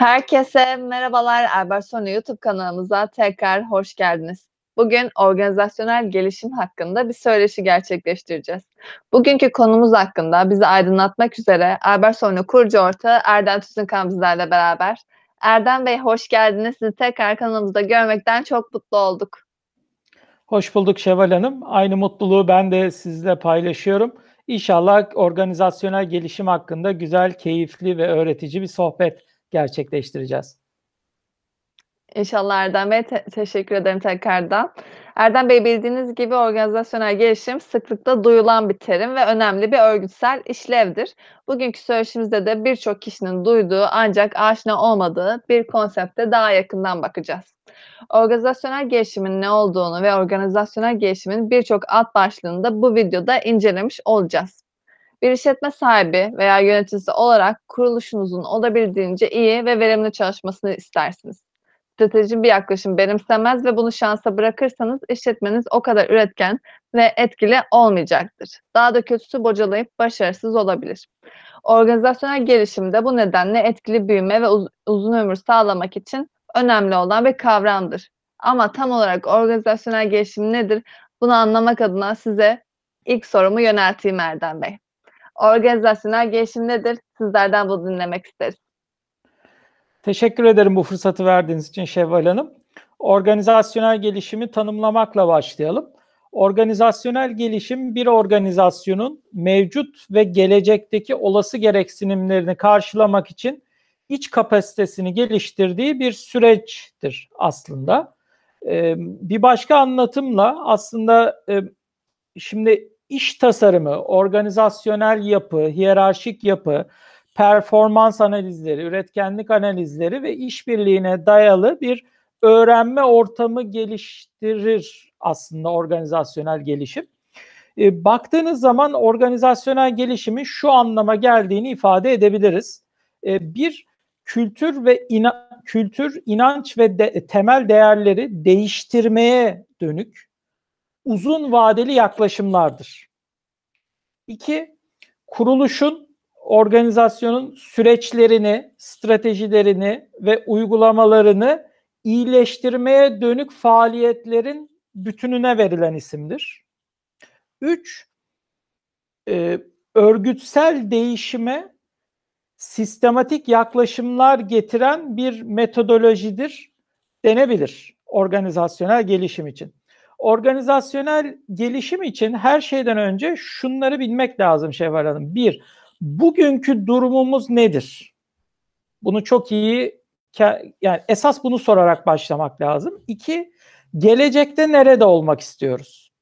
Herkese merhabalar. Erbarsonu YouTube kanalımıza tekrar hoş geldiniz. Bugün organizasyonel gelişim hakkında bir söyleşi gerçekleştireceğiz. Bugünkü konumuz hakkında bizi aydınlatmak üzere Erbarsonu kurucu ortağı Erdem Tüzünkan bizlerle beraber. Erdem Bey hoş geldiniz. Sizi tekrar kanalımızda görmekten çok mutlu olduk. Hoş bulduk Şevval Hanım. Aynı mutluluğu ben de sizle paylaşıyorum. İnşallah organizasyonel gelişim hakkında güzel, keyifli ve öğretici bir sohbet gerçekleştireceğiz. İnşallah Erdem Bey. Te- teşekkür ederim tekrardan. Erdem Bey bildiğiniz gibi organizasyonel gelişim sıklıkla duyulan bir terim ve önemli bir örgütsel işlevdir. Bugünkü söyleşimizde de birçok kişinin duyduğu ancak aşina olmadığı bir konsepte daha yakından bakacağız. Organizasyonel gelişimin ne olduğunu ve organizasyonel gelişimin birçok alt başlığını da bu videoda incelemiş olacağız. Bir işletme sahibi veya yöneticisi olarak kuruluşunuzun olabildiğince iyi ve verimli çalışmasını istersiniz. Stratejik bir yaklaşım benimsemez ve bunu şansa bırakırsanız işletmeniz o kadar üretken ve etkili olmayacaktır. Daha da kötüsü bocalayıp başarısız olabilir. Organizasyonel gelişimde bu nedenle etkili büyüme ve uz- uzun ömür sağlamak için önemli olan bir kavramdır. Ama tam olarak organizasyonel gelişim nedir? Bunu anlamak adına size ilk sorumu yönelteyim Erdem Bey. Organizasyonel gelişim nedir? Sizlerden bunu dinlemek isteriz. Teşekkür ederim bu fırsatı verdiğiniz için Şevval Hanım. Organizasyonel gelişimi tanımlamakla başlayalım. Organizasyonel gelişim bir organizasyonun mevcut ve gelecekteki olası gereksinimlerini karşılamak için iç kapasitesini geliştirdiği bir süreçtir aslında. Ee, bir başka anlatımla aslında e, şimdi iş tasarımı, organizasyonel yapı, hiyerarşik yapı, performans analizleri, üretkenlik analizleri ve işbirliğine dayalı bir öğrenme ortamı geliştirir aslında organizasyonel gelişim. E, baktığınız zaman organizasyonel gelişimin şu anlama geldiğini ifade edebiliriz. E, bir kültür ve ina, kültür, inanç ve de, temel değerleri değiştirmeye dönük uzun vadeli yaklaşımlardır. İki, kuruluşun, organizasyonun süreçlerini, stratejilerini ve uygulamalarını iyileştirmeye dönük faaliyetlerin bütününe verilen isimdir. Üç, e, örgütsel değişime sistematik yaklaşımlar getiren bir metodolojidir denebilir organizasyonel gelişim için. Organizasyonel gelişim için her şeyden önce şunları bilmek lazım Şevval Hanım. Bir, bugünkü durumumuz nedir? Bunu çok iyi, yani esas bunu sorarak başlamak lazım. İki, gelecekte nerede olmak istiyoruz?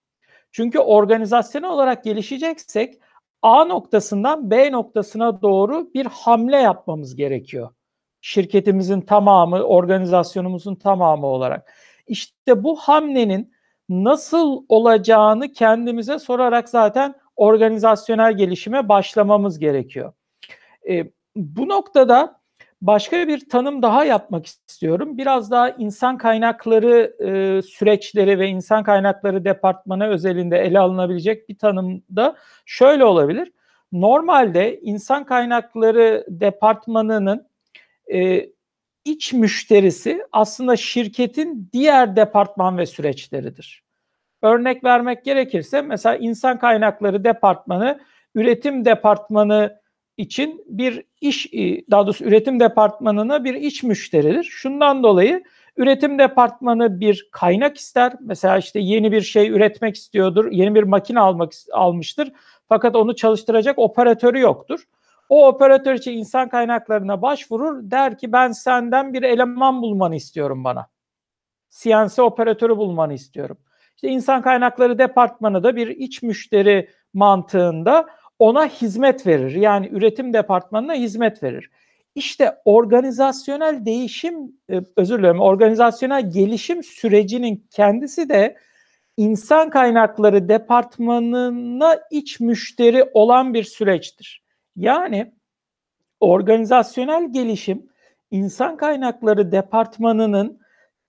Çünkü organizasyonel olarak gelişeceksek A noktasından B noktasına doğru bir hamle yapmamız gerekiyor. Şirketimizin tamamı, organizasyonumuzun tamamı olarak. İşte bu hamlenin nasıl olacağını kendimize sorarak zaten organizasyonel gelişime başlamamız gerekiyor. E, bu noktada başka bir tanım daha yapmak istiyorum. Biraz daha insan kaynakları e, süreçleri ve insan kaynakları departmanı özelinde ele alınabilecek bir tanım da şöyle olabilir. Normalde insan kaynakları departmanının e, iç müşterisi aslında şirketin diğer departman ve süreçleridir. Örnek vermek gerekirse mesela insan kaynakları departmanı üretim departmanı için bir iş daha doğrusu üretim departmanına bir iç müşteridir. Şundan dolayı üretim departmanı bir kaynak ister. Mesela işte yeni bir şey üretmek istiyordur. Yeni bir makine almak almıştır. Fakat onu çalıştıracak operatörü yoktur. O operatör için insan kaynaklarına başvurur. Der ki ben senden bir eleman bulmanı istiyorum bana. CNC operatörü bulmanı istiyorum. İşte insan kaynakları departmanı da bir iç müşteri mantığında ona hizmet verir. Yani üretim departmanına hizmet verir. İşte organizasyonel değişim, e, özür dilerim, organizasyonel gelişim sürecinin kendisi de insan kaynakları departmanına iç müşteri olan bir süreçtir. Yani organizasyonel gelişim insan kaynakları departmanının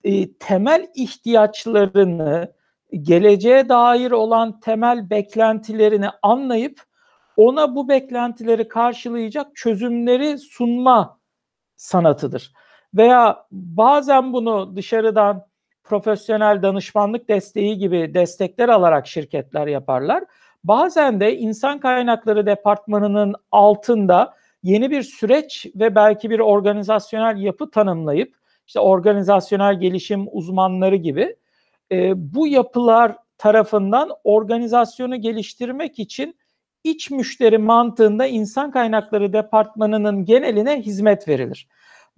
e, temel ihtiyaçlarını, geleceğe dair olan temel beklentilerini anlayıp ona bu beklentileri karşılayacak çözümleri sunma sanatıdır. Veya bazen bunu dışarıdan profesyonel danışmanlık desteği gibi destekler alarak şirketler yaparlar. Bazen de insan kaynakları departmanının altında yeni bir süreç ve belki bir organizasyonel yapı tanımlayıp işte organizasyonel gelişim uzmanları gibi e, bu yapılar tarafından organizasyonu geliştirmek için iç müşteri mantığında insan kaynakları departmanının geneline hizmet verilir.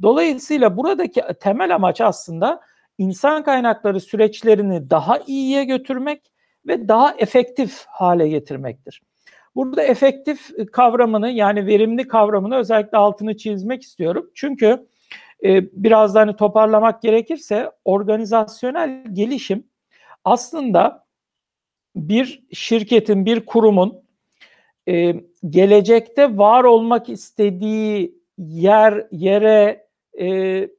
Dolayısıyla buradaki temel amaç aslında insan kaynakları süreçlerini daha iyiye götürmek ve daha efektif hale getirmektir. Burada efektif kavramını yani verimli kavramını özellikle altını çizmek istiyorum. Çünkü e, biraz da hani toparlamak gerekirse organizasyonel gelişim aslında bir şirketin, bir kurumun e, gelecekte var olmak istediği yer, yere, e,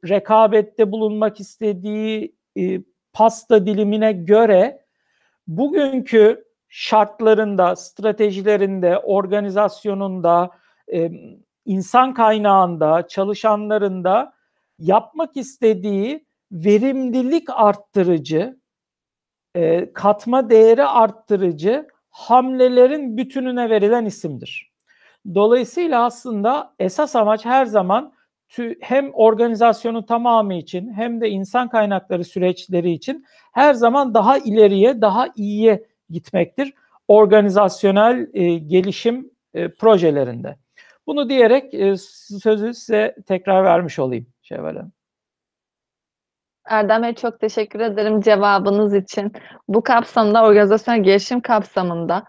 rekabette bulunmak istediği e, pasta dilimine göre bugünkü şartlarında, stratejilerinde, organizasyonunda, insan kaynağında, çalışanlarında yapmak istediği verimlilik arttırıcı, e, katma değeri arttırıcı hamlelerin bütününe verilen isimdir. Dolayısıyla aslında esas amaç her zaman hem organizasyonun tamamı için hem de insan kaynakları süreçleri için her zaman daha ileriye, daha iyiye gitmektir organizasyonel e, gelişim e, projelerinde. Bunu diyerek e, sözü size tekrar vermiş olayım Şevval Hanım. Erdem Bey çok teşekkür ederim cevabınız için. Bu kapsamda organizasyonel gelişim kapsamında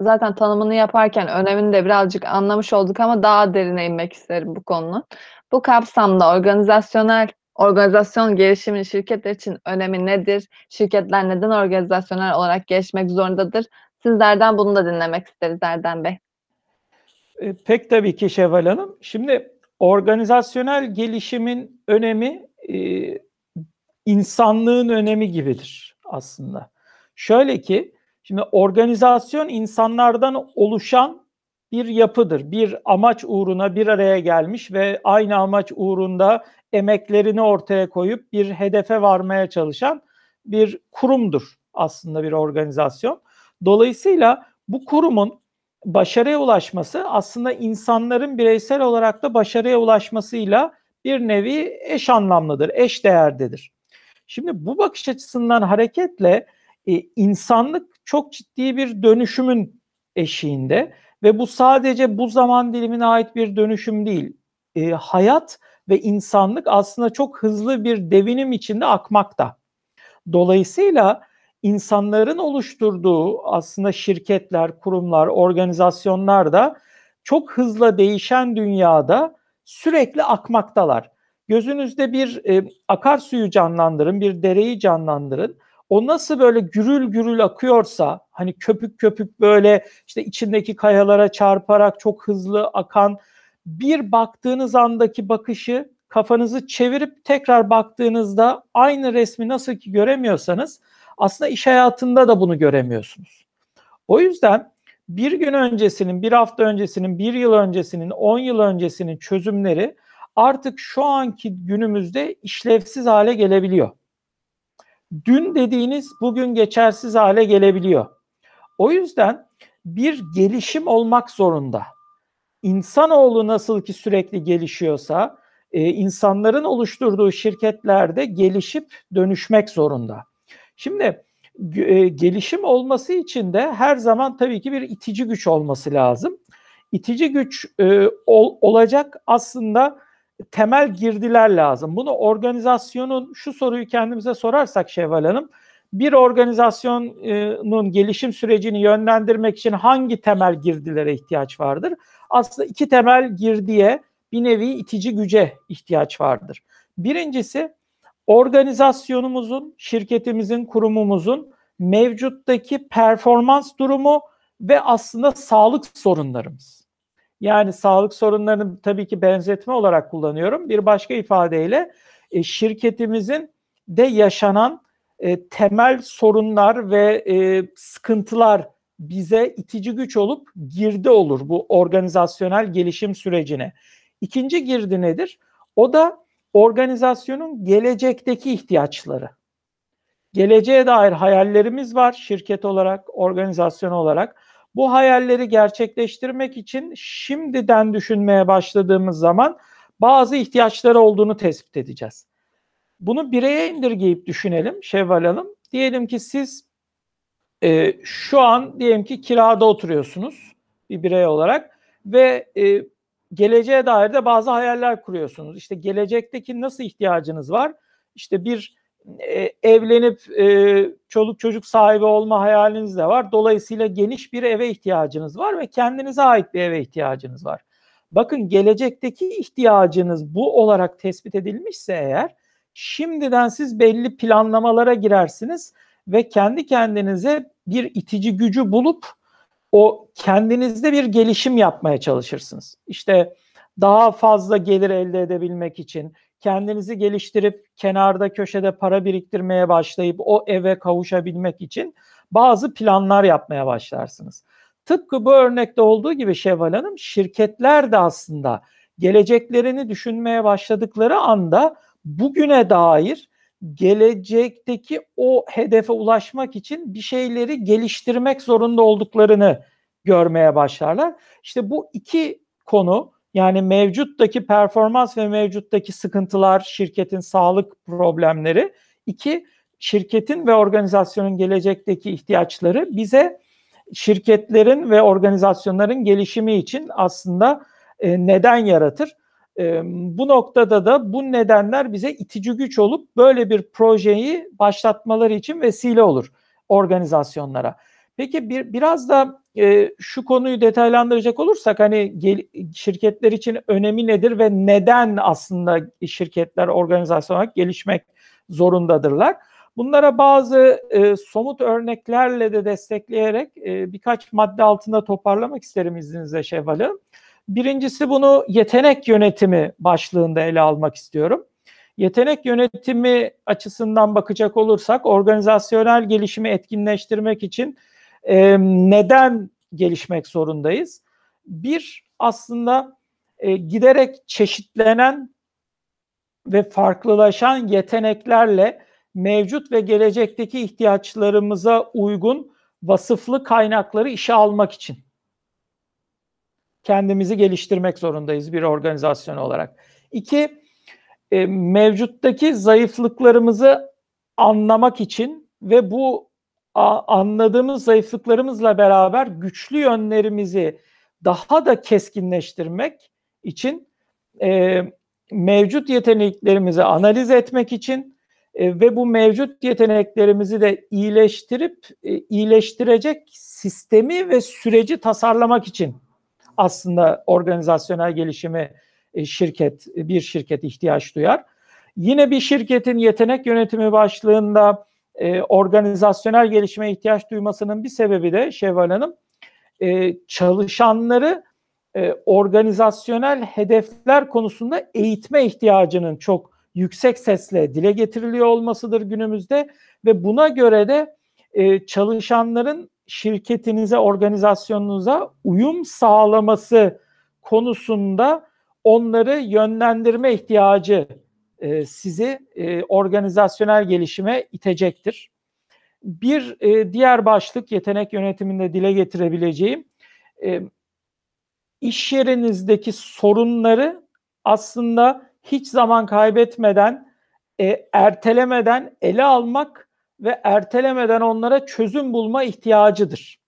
zaten tanımını yaparken önemini de birazcık anlamış olduk ama daha derine inmek isterim bu konunun. Bu kapsamda organizasyonel organizasyon gelişimin şirketler için önemi nedir? Şirketler neden organizasyonel olarak gelişmek zorundadır? Sizlerden bunu da dinlemek isteriz Erdem Bey. E, pek tabii ki Şevval Hanım. Şimdi organizasyonel gelişimin önemi e, insanlığın önemi gibidir aslında. Şöyle ki şimdi organizasyon insanlardan oluşan bir yapıdır. Bir amaç uğruna bir araya gelmiş ve aynı amaç uğrunda emeklerini ortaya koyup bir hedefe varmaya çalışan bir kurumdur aslında bir organizasyon. Dolayısıyla bu kurumun başarıya ulaşması aslında insanların bireysel olarak da başarıya ulaşmasıyla bir nevi eş anlamlıdır, eş değerdedir. Şimdi bu bakış açısından hareketle e, insanlık çok ciddi bir dönüşümün eşiğinde ve bu sadece bu zaman dilimine ait bir dönüşüm değil. E, hayat ve insanlık aslında çok hızlı bir devinim içinde akmakta. Dolayısıyla insanların oluşturduğu aslında şirketler, kurumlar, organizasyonlar da çok hızla değişen dünyada sürekli akmaktalar. Gözünüzde bir e, akarsuyu canlandırın, bir dereyi canlandırın. O nasıl böyle gürül gürül akıyorsa, hani köpük köpük böyle işte içindeki kayalara çarparak çok hızlı akan bir baktığınız andaki bakışı kafanızı çevirip tekrar baktığınızda aynı resmi nasıl ki göremiyorsanız aslında iş hayatında da bunu göremiyorsunuz. O yüzden bir gün öncesinin, bir hafta öncesinin, bir yıl öncesinin, on yıl öncesinin çözümleri artık şu anki günümüzde işlevsiz hale gelebiliyor. Dün dediğiniz bugün geçersiz hale gelebiliyor. O yüzden bir gelişim olmak zorunda. İnsanoğlu nasıl ki sürekli gelişiyorsa, e, insanların oluşturduğu şirketlerde gelişip dönüşmek zorunda. Şimdi e, gelişim olması için de her zaman tabii ki bir itici güç olması lazım. İtici güç e, ol, olacak aslında temel girdiler lazım. Bunu organizasyonun şu soruyu kendimize sorarsak Şevval Hanım, bir organizasyonun gelişim sürecini yönlendirmek için hangi temel girdilere ihtiyaç vardır? Aslında iki temel girdiye bir nevi itici güce ihtiyaç vardır. Birincisi organizasyonumuzun, şirketimizin, kurumumuzun mevcuttaki performans durumu ve aslında sağlık sorunlarımız. Yani sağlık sorunlarını tabii ki benzetme olarak kullanıyorum. Bir başka ifadeyle e, şirketimizin de yaşanan e, temel sorunlar ve e, sıkıntılar bize itici güç olup girdi olur bu organizasyonel gelişim sürecine. İkinci girdi nedir? O da organizasyonun gelecekteki ihtiyaçları. Geleceğe dair hayallerimiz var şirket olarak, organizasyon olarak. Bu hayalleri gerçekleştirmek için şimdiden düşünmeye başladığımız zaman bazı ihtiyaçları olduğunu tespit edeceğiz. Bunu bireye indirgeyip düşünelim Şevval Hanım. Diyelim ki siz e, şu an diyelim ki kirada oturuyorsunuz bir birey olarak ve e, geleceğe dair de bazı hayaller kuruyorsunuz. İşte gelecekteki nasıl ihtiyacınız var? İşte bir e, evlenip e, çoluk çocuk sahibi olma hayaliniz de var. Dolayısıyla geniş bir eve ihtiyacınız var ve kendinize ait bir eve ihtiyacınız var. Bakın gelecekteki ihtiyacınız bu olarak tespit edilmişse eğer şimdiden siz belli planlamalara girersiniz ve kendi kendinize bir itici gücü bulup o kendinizde bir gelişim yapmaya çalışırsınız. İşte daha fazla gelir elde edebilmek için kendinizi geliştirip kenarda köşede para biriktirmeye başlayıp o eve kavuşabilmek için bazı planlar yapmaya başlarsınız. Tıpkı bu örnekte olduğu gibi Şevval Hanım şirketler de aslında geleceklerini düşünmeye başladıkları anda bugüne dair gelecekteki o hedefe ulaşmak için bir şeyleri geliştirmek zorunda olduklarını görmeye başlarlar. İşte bu iki konu yani mevcuttaki performans ve mevcuttaki sıkıntılar, şirketin sağlık problemleri, iki şirketin ve organizasyonun gelecekteki ihtiyaçları bize şirketlerin ve organizasyonların gelişimi için aslında e, neden yaratır. E, bu noktada da bu nedenler bize itici güç olup böyle bir projeyi başlatmaları için vesile olur organizasyonlara. Peki bir biraz da e, şu konuyu detaylandıracak olursak hani gel, şirketler için önemi nedir ve neden aslında şirketler organizasyon olarak gelişmek zorundadırlar? Bunlara bazı e, somut örneklerle de destekleyerek e, birkaç madde altında toparlamak isterim izninizle Şevval Birincisi bunu yetenek yönetimi başlığında ele almak istiyorum. Yetenek yönetimi açısından bakacak olursak organizasyonel gelişimi etkinleştirmek için e, neden gelişmek zorundayız? Bir aslında e, giderek çeşitlenen ve farklılaşan yeteneklerle mevcut ve gelecekteki ihtiyaçlarımıza uygun vasıflı kaynakları işe almak için kendimizi geliştirmek zorundayız bir organizasyon olarak. İki, e, mevcuttaki zayıflıklarımızı anlamak için ve bu anladığımız zayıflıklarımızla beraber güçlü yönlerimizi daha da keskinleştirmek için e, mevcut yeteneklerimizi analiz etmek için e, ve bu mevcut yeteneklerimizi de iyileştirip e, iyileştirecek sistemi ve süreci tasarlamak için aslında organizasyonel gelişimi e, şirket bir şirket ihtiyaç duyar. Yine bir şirketin yetenek yönetimi başlığında e, organizasyonel gelişime ihtiyaç duymasının bir sebebi de Şevval Hanım e, çalışanları e, organizasyonel hedefler konusunda eğitme ihtiyacının çok yüksek sesle dile getiriliyor olmasıdır günümüzde ve buna göre de e, çalışanların şirketinize, organizasyonunuza uyum sağlaması konusunda onları yönlendirme ihtiyacı e, sizi e, organizasyonel gelişime itecektir. Bir e, diğer başlık yetenek yönetiminde dile getirebileceğim e, iş yerinizdeki sorunları aslında hiç zaman kaybetmeden, e, ertelemeden ele almak ve ertelemeden onlara çözüm bulma ihtiyacıdır.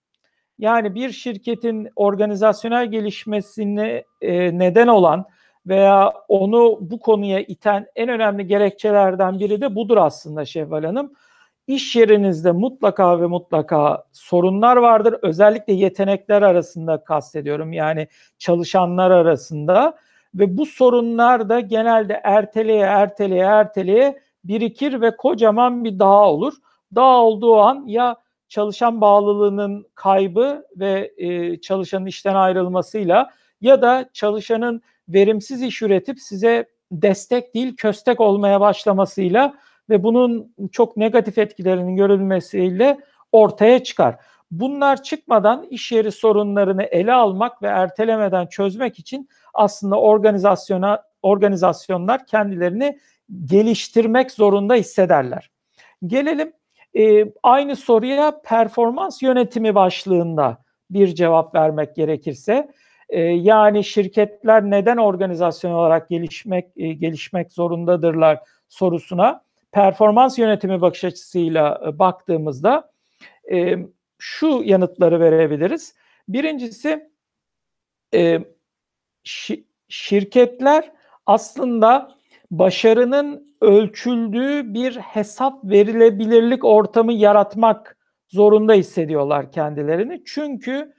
Yani bir şirketin organizasyonel gelişmesine e, neden olan veya onu bu konuya iten en önemli gerekçelerden biri de budur aslında Şevval Hanım. İş yerinizde mutlaka ve mutlaka sorunlar vardır. Özellikle yetenekler arasında kastediyorum. Yani çalışanlar arasında ve bu sorunlar da genelde erteleye erteleye erteleye birikir ve kocaman bir dağ olur. Dağ olduğu an ya çalışan bağlılığının kaybı ve e, çalışanın işten ayrılmasıyla ya da çalışanın verimsiz iş üretip size destek değil köstek olmaya başlamasıyla ve bunun çok negatif etkilerinin görülmesiyle ortaya çıkar. Bunlar çıkmadan iş yeri sorunlarını ele almak ve ertelemeden çözmek için aslında organizasyona organizasyonlar kendilerini geliştirmek zorunda hissederler. Gelelim e, aynı soruya performans yönetimi başlığında bir cevap vermek gerekirse. E, yani şirketler neden organizasyon olarak gelişmek e, gelişmek zorundadırlar sorusuna performans yönetimi bakış açısıyla e, baktığımızda e, şu yanıtları verebiliriz. Birincisi şi, şirketler aslında başarının ölçüldüğü bir hesap verilebilirlik ortamı yaratmak zorunda hissediyorlar kendilerini. Çünkü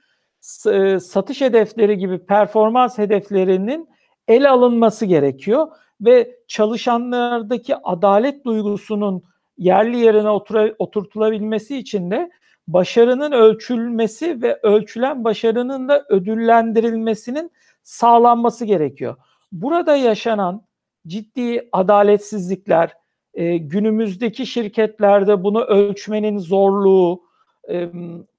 satış hedefleri gibi performans hedeflerinin ele alınması gerekiyor ve çalışanlardaki adalet duygusunun yerli yerine otura, oturtulabilmesi için de başarının ölçülmesi ve ölçülen başarının da ödüllendirilmesinin sağlanması gerekiyor. Burada yaşanan ciddi adaletsizlikler, e, günümüzdeki şirketlerde bunu ölçmenin zorluğu, e,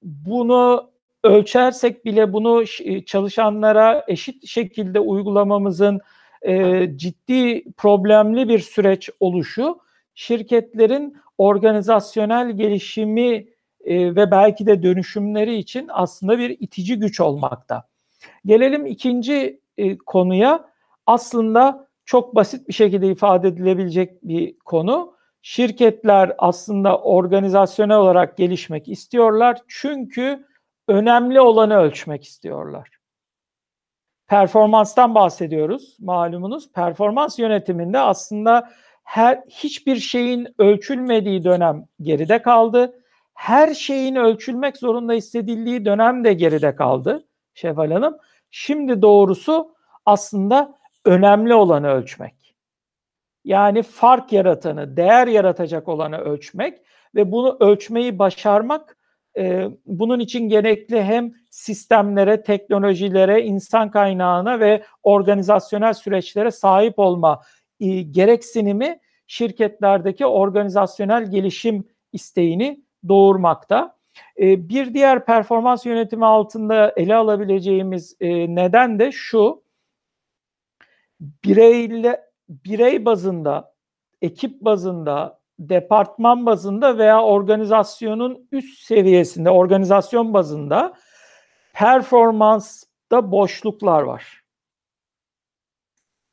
bunu ölçersek bile bunu çalışanlara eşit şekilde uygulamamızın e, ciddi problemli bir süreç oluşu şirketlerin organizasyonel gelişimi e, ve belki de dönüşümleri için aslında bir itici güç olmakta. Gelelim ikinci e, konuya. Aslında çok basit bir şekilde ifade edilebilecek bir konu. Şirketler aslında organizasyonel olarak gelişmek istiyorlar çünkü önemli olanı ölçmek istiyorlar performanstan bahsediyoruz malumunuz. Performans yönetiminde aslında her hiçbir şeyin ölçülmediği dönem geride kaldı. Her şeyin ölçülmek zorunda hissedildiği dönem de geride kaldı Şevval Hanım. Şimdi doğrusu aslında önemli olanı ölçmek. Yani fark yaratanı, değer yaratacak olanı ölçmek ve bunu ölçmeyi başarmak e, bunun için gerekli hem sistemlere, teknolojilere, insan kaynağına ve organizasyonel süreçlere sahip olma e, gereksinimi şirketlerdeki organizasyonel gelişim isteğini doğurmakta. E, bir diğer performans yönetimi altında ele alabileceğimiz e, neden de şu, bireyle birey bazında, ekip bazında, departman bazında veya organizasyonun üst seviyesinde, organizasyon bazında performansta boşluklar var.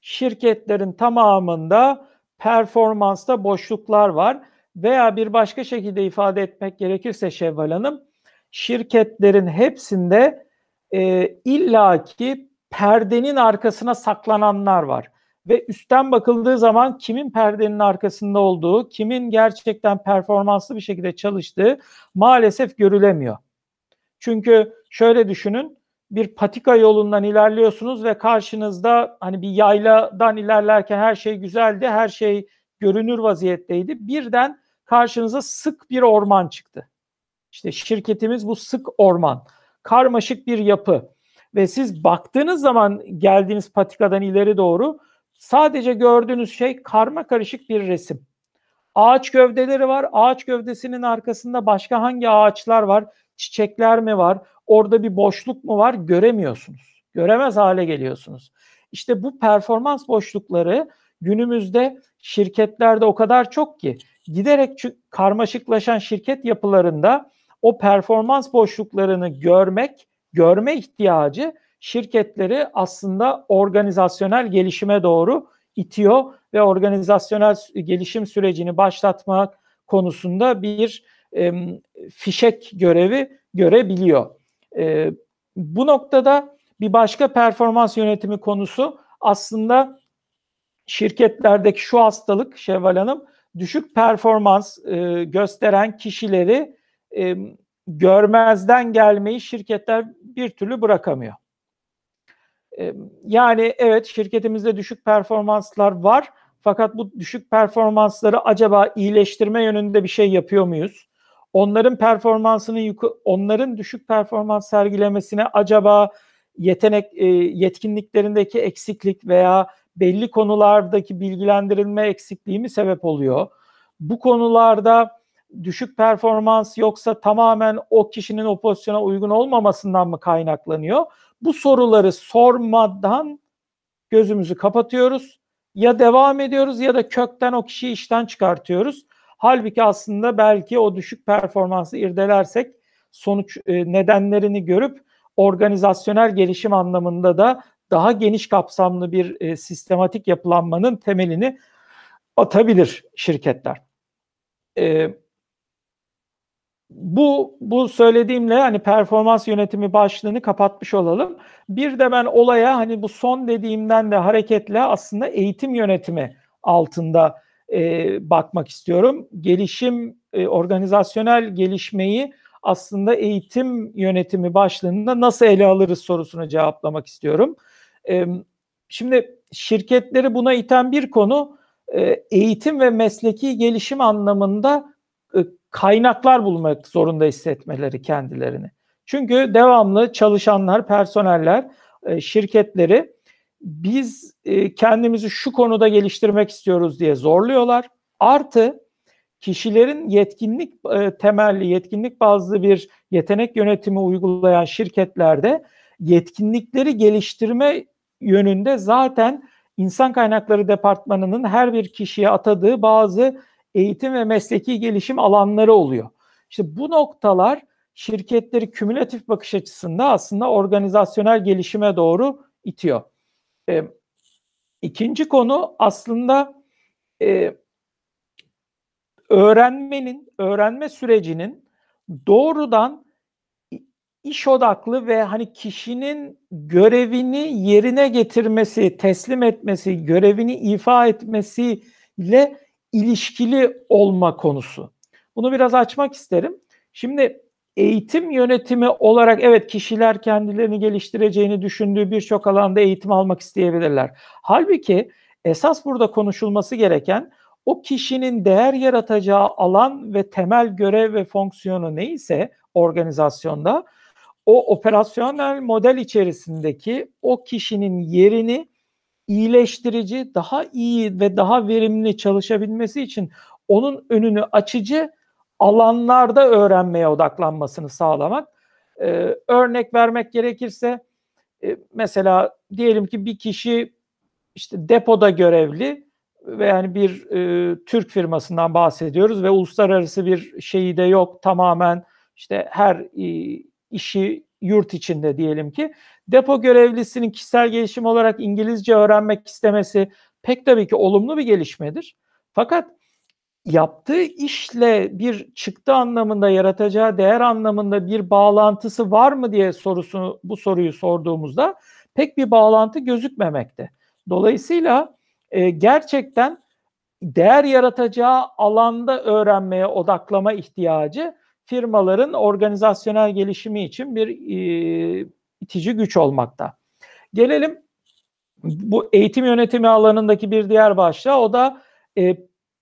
Şirketlerin tamamında performansta boşluklar var veya bir başka şekilde ifade etmek gerekirse Şevval Hanım, şirketlerin hepsinde e, illaki perdenin arkasına saklananlar var ve üstten bakıldığı zaman kimin perdenin arkasında olduğu, kimin gerçekten performanslı bir şekilde çalıştığı maalesef görülemiyor. Çünkü şöyle düşünün, bir patika yolundan ilerliyorsunuz ve karşınızda hani bir yayladan ilerlerken her şey güzeldi, her şey görünür vaziyetteydi. Birden karşınıza sık bir orman çıktı. İşte şirketimiz bu sık orman. Karmaşık bir yapı ve siz baktığınız zaman geldiğiniz patikadan ileri doğru Sadece gördüğünüz şey karma karışık bir resim. Ağaç gövdeleri var. Ağaç gövdesinin arkasında başka hangi ağaçlar var? Çiçekler mi var? Orada bir boşluk mu var? Göremiyorsunuz. Göremez hale geliyorsunuz. İşte bu performans boşlukları günümüzde şirketlerde o kadar çok ki giderek karmaşıklaşan şirket yapılarında o performans boşluklarını görmek, görme ihtiyacı şirketleri aslında organizasyonel gelişime doğru itiyor ve organizasyonel gelişim sürecini başlatmak konusunda bir e, fişek görevi görebiliyor. E, bu noktada bir başka performans yönetimi konusu aslında şirketlerdeki şu hastalık Şevval Hanım düşük performans e, gösteren kişileri e, görmezden gelmeyi şirketler bir türlü bırakamıyor. Yani evet şirketimizde düşük performanslar var. Fakat bu düşük performansları acaba iyileştirme yönünde bir şey yapıyor muyuz? Onların performansını onların düşük performans sergilemesine acaba yetenek yetkinliklerindeki eksiklik veya belli konulardaki bilgilendirilme eksikliği mi sebep oluyor? Bu konularda düşük performans yoksa tamamen o kişinin o pozisyona uygun olmamasından mı kaynaklanıyor? Bu soruları sormadan gözümüzü kapatıyoruz ya devam ediyoruz ya da kökten o kişiyi işten çıkartıyoruz. Halbuki aslında belki o düşük performansı irdelersek sonuç e, nedenlerini görüp organizasyonel gelişim anlamında da daha geniş kapsamlı bir e, sistematik yapılanmanın temelini atabilir şirketler. E, bu bu söylediğimle hani performans yönetimi başlığını kapatmış olalım. Bir de ben olaya hani bu son dediğimden de hareketle aslında eğitim yönetimi altında e, bakmak istiyorum. Gelişim, e, organizasyonel gelişmeyi aslında eğitim yönetimi başlığında nasıl ele alırız sorusunu cevaplamak istiyorum. E, şimdi şirketleri buna iten bir konu e, eğitim ve mesleki gelişim anlamında e, kaynaklar bulmak zorunda hissetmeleri kendilerini. Çünkü devamlı çalışanlar, personeller, e, şirketleri biz e, kendimizi şu konuda geliştirmek istiyoruz diye zorluyorlar. Artı kişilerin yetkinlik e, temelli, yetkinlik bazlı bir yetenek yönetimi uygulayan şirketlerde yetkinlikleri geliştirme yönünde zaten insan kaynakları departmanının her bir kişiye atadığı bazı eğitim ve mesleki gelişim alanları oluyor. İşte bu noktalar şirketleri kümülatif bakış açısında aslında organizasyonel gelişime doğru itiyor. E, ikinci konu aslında e, öğrenmenin, öğrenme sürecinin doğrudan iş odaklı ve hani kişinin görevini yerine getirmesi, teslim etmesi, görevini ifa etmesiyle ilişkili olma konusu. Bunu biraz açmak isterim. Şimdi eğitim yönetimi olarak evet kişiler kendilerini geliştireceğini düşündüğü birçok alanda eğitim almak isteyebilirler. Halbuki esas burada konuşulması gereken o kişinin değer yaratacağı alan ve temel görev ve fonksiyonu neyse organizasyonda o operasyonel model içerisindeki o kişinin yerini iyileştirici, daha iyi ve daha verimli çalışabilmesi için onun önünü açıcı alanlarda öğrenmeye odaklanmasını sağlamak. Ee, örnek vermek gerekirse e, mesela diyelim ki bir kişi işte depoda görevli ve yani bir e, Türk firmasından bahsediyoruz ve uluslararası bir şeyi de yok tamamen işte her e, işi yurt içinde diyelim ki depo görevlisinin kişisel gelişim olarak İngilizce öğrenmek istemesi pek tabii ki olumlu bir gelişmedir. Fakat yaptığı işle bir çıktı anlamında yaratacağı değer anlamında bir bağlantısı var mı diye sorusunu bu soruyu sorduğumuzda pek bir bağlantı gözükmemekte. Dolayısıyla e, gerçekten değer yaratacağı alanda öğrenmeye odaklama ihtiyacı firmaların organizasyonel gelişimi için bir e, itici güç olmakta. Gelelim bu eğitim yönetimi alanındaki bir diğer başlığa o da e,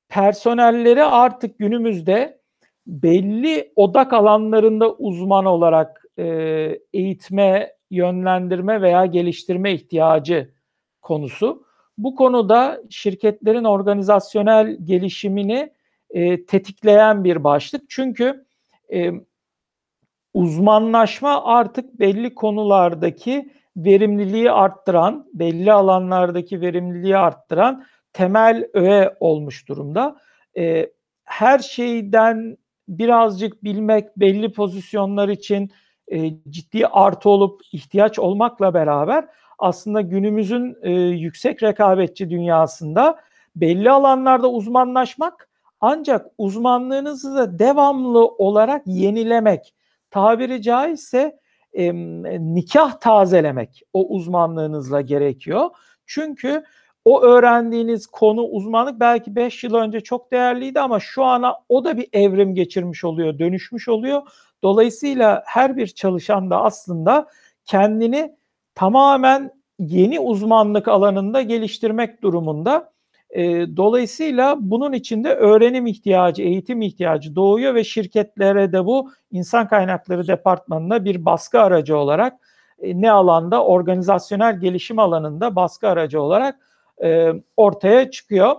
personelleri artık günümüzde belli odak alanlarında uzman olarak e, eğitme, yönlendirme veya geliştirme ihtiyacı konusu. Bu konuda şirketlerin organizasyonel gelişimini e, tetikleyen bir başlık. Çünkü e, uzmanlaşma artık belli konulardaki verimliliği arttıran, belli alanlardaki verimliliği arttıran temel öğe olmuş durumda. E, her şeyden birazcık bilmek belli pozisyonlar için e, ciddi artı olup ihtiyaç olmakla beraber aslında günümüzün e, yüksek rekabetçi dünyasında belli alanlarda uzmanlaşmak ancak uzmanlığınızı da devamlı olarak yenilemek, tabiri caizse e, nikah tazelemek o uzmanlığınızla gerekiyor. Çünkü o öğrendiğiniz konu uzmanlık belki 5 yıl önce çok değerliydi ama şu ana o da bir evrim geçirmiş oluyor, dönüşmüş oluyor. Dolayısıyla her bir çalışan da aslında kendini tamamen yeni uzmanlık alanında geliştirmek durumunda. E, dolayısıyla bunun içinde öğrenim ihtiyacı, eğitim ihtiyacı doğuyor ve şirketlere de bu insan kaynakları departmanına bir baskı aracı olarak e, ne alanda organizasyonel gelişim alanında baskı aracı olarak e, ortaya çıkıyor.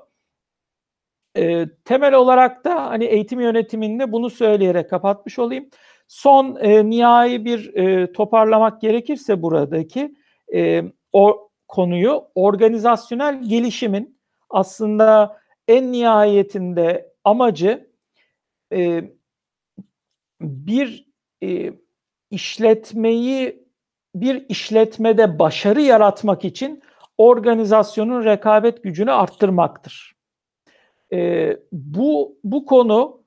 E, temel olarak da hani eğitim yönetiminde bunu söyleyerek kapatmış olayım. Son e, nihai bir e, toparlamak gerekirse buradaki e, o konuyu organizasyonel gelişimin aslında en nihayetinde amacı e, bir e, işletmeyi bir işletmede başarı yaratmak için organizasyonun rekabet gücünü arttırmaktır. E, bu bu konu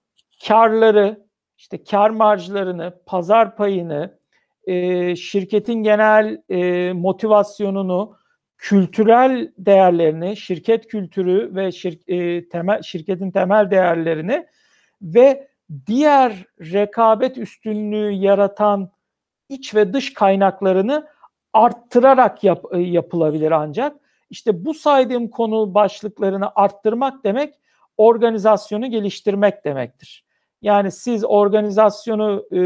karları, işte kar marjlarını, pazar payını, e, şirketin genel e, motivasyonunu, kültürel değerlerini, şirket kültürü ve şir, e, temel şirketin temel değerlerini ve diğer rekabet üstünlüğü yaratan iç ve dış kaynaklarını arttırarak yap, e, yapılabilir ancak. İşte bu saydığım konu başlıklarını arttırmak demek organizasyonu geliştirmek demektir. Yani siz organizasyonu e,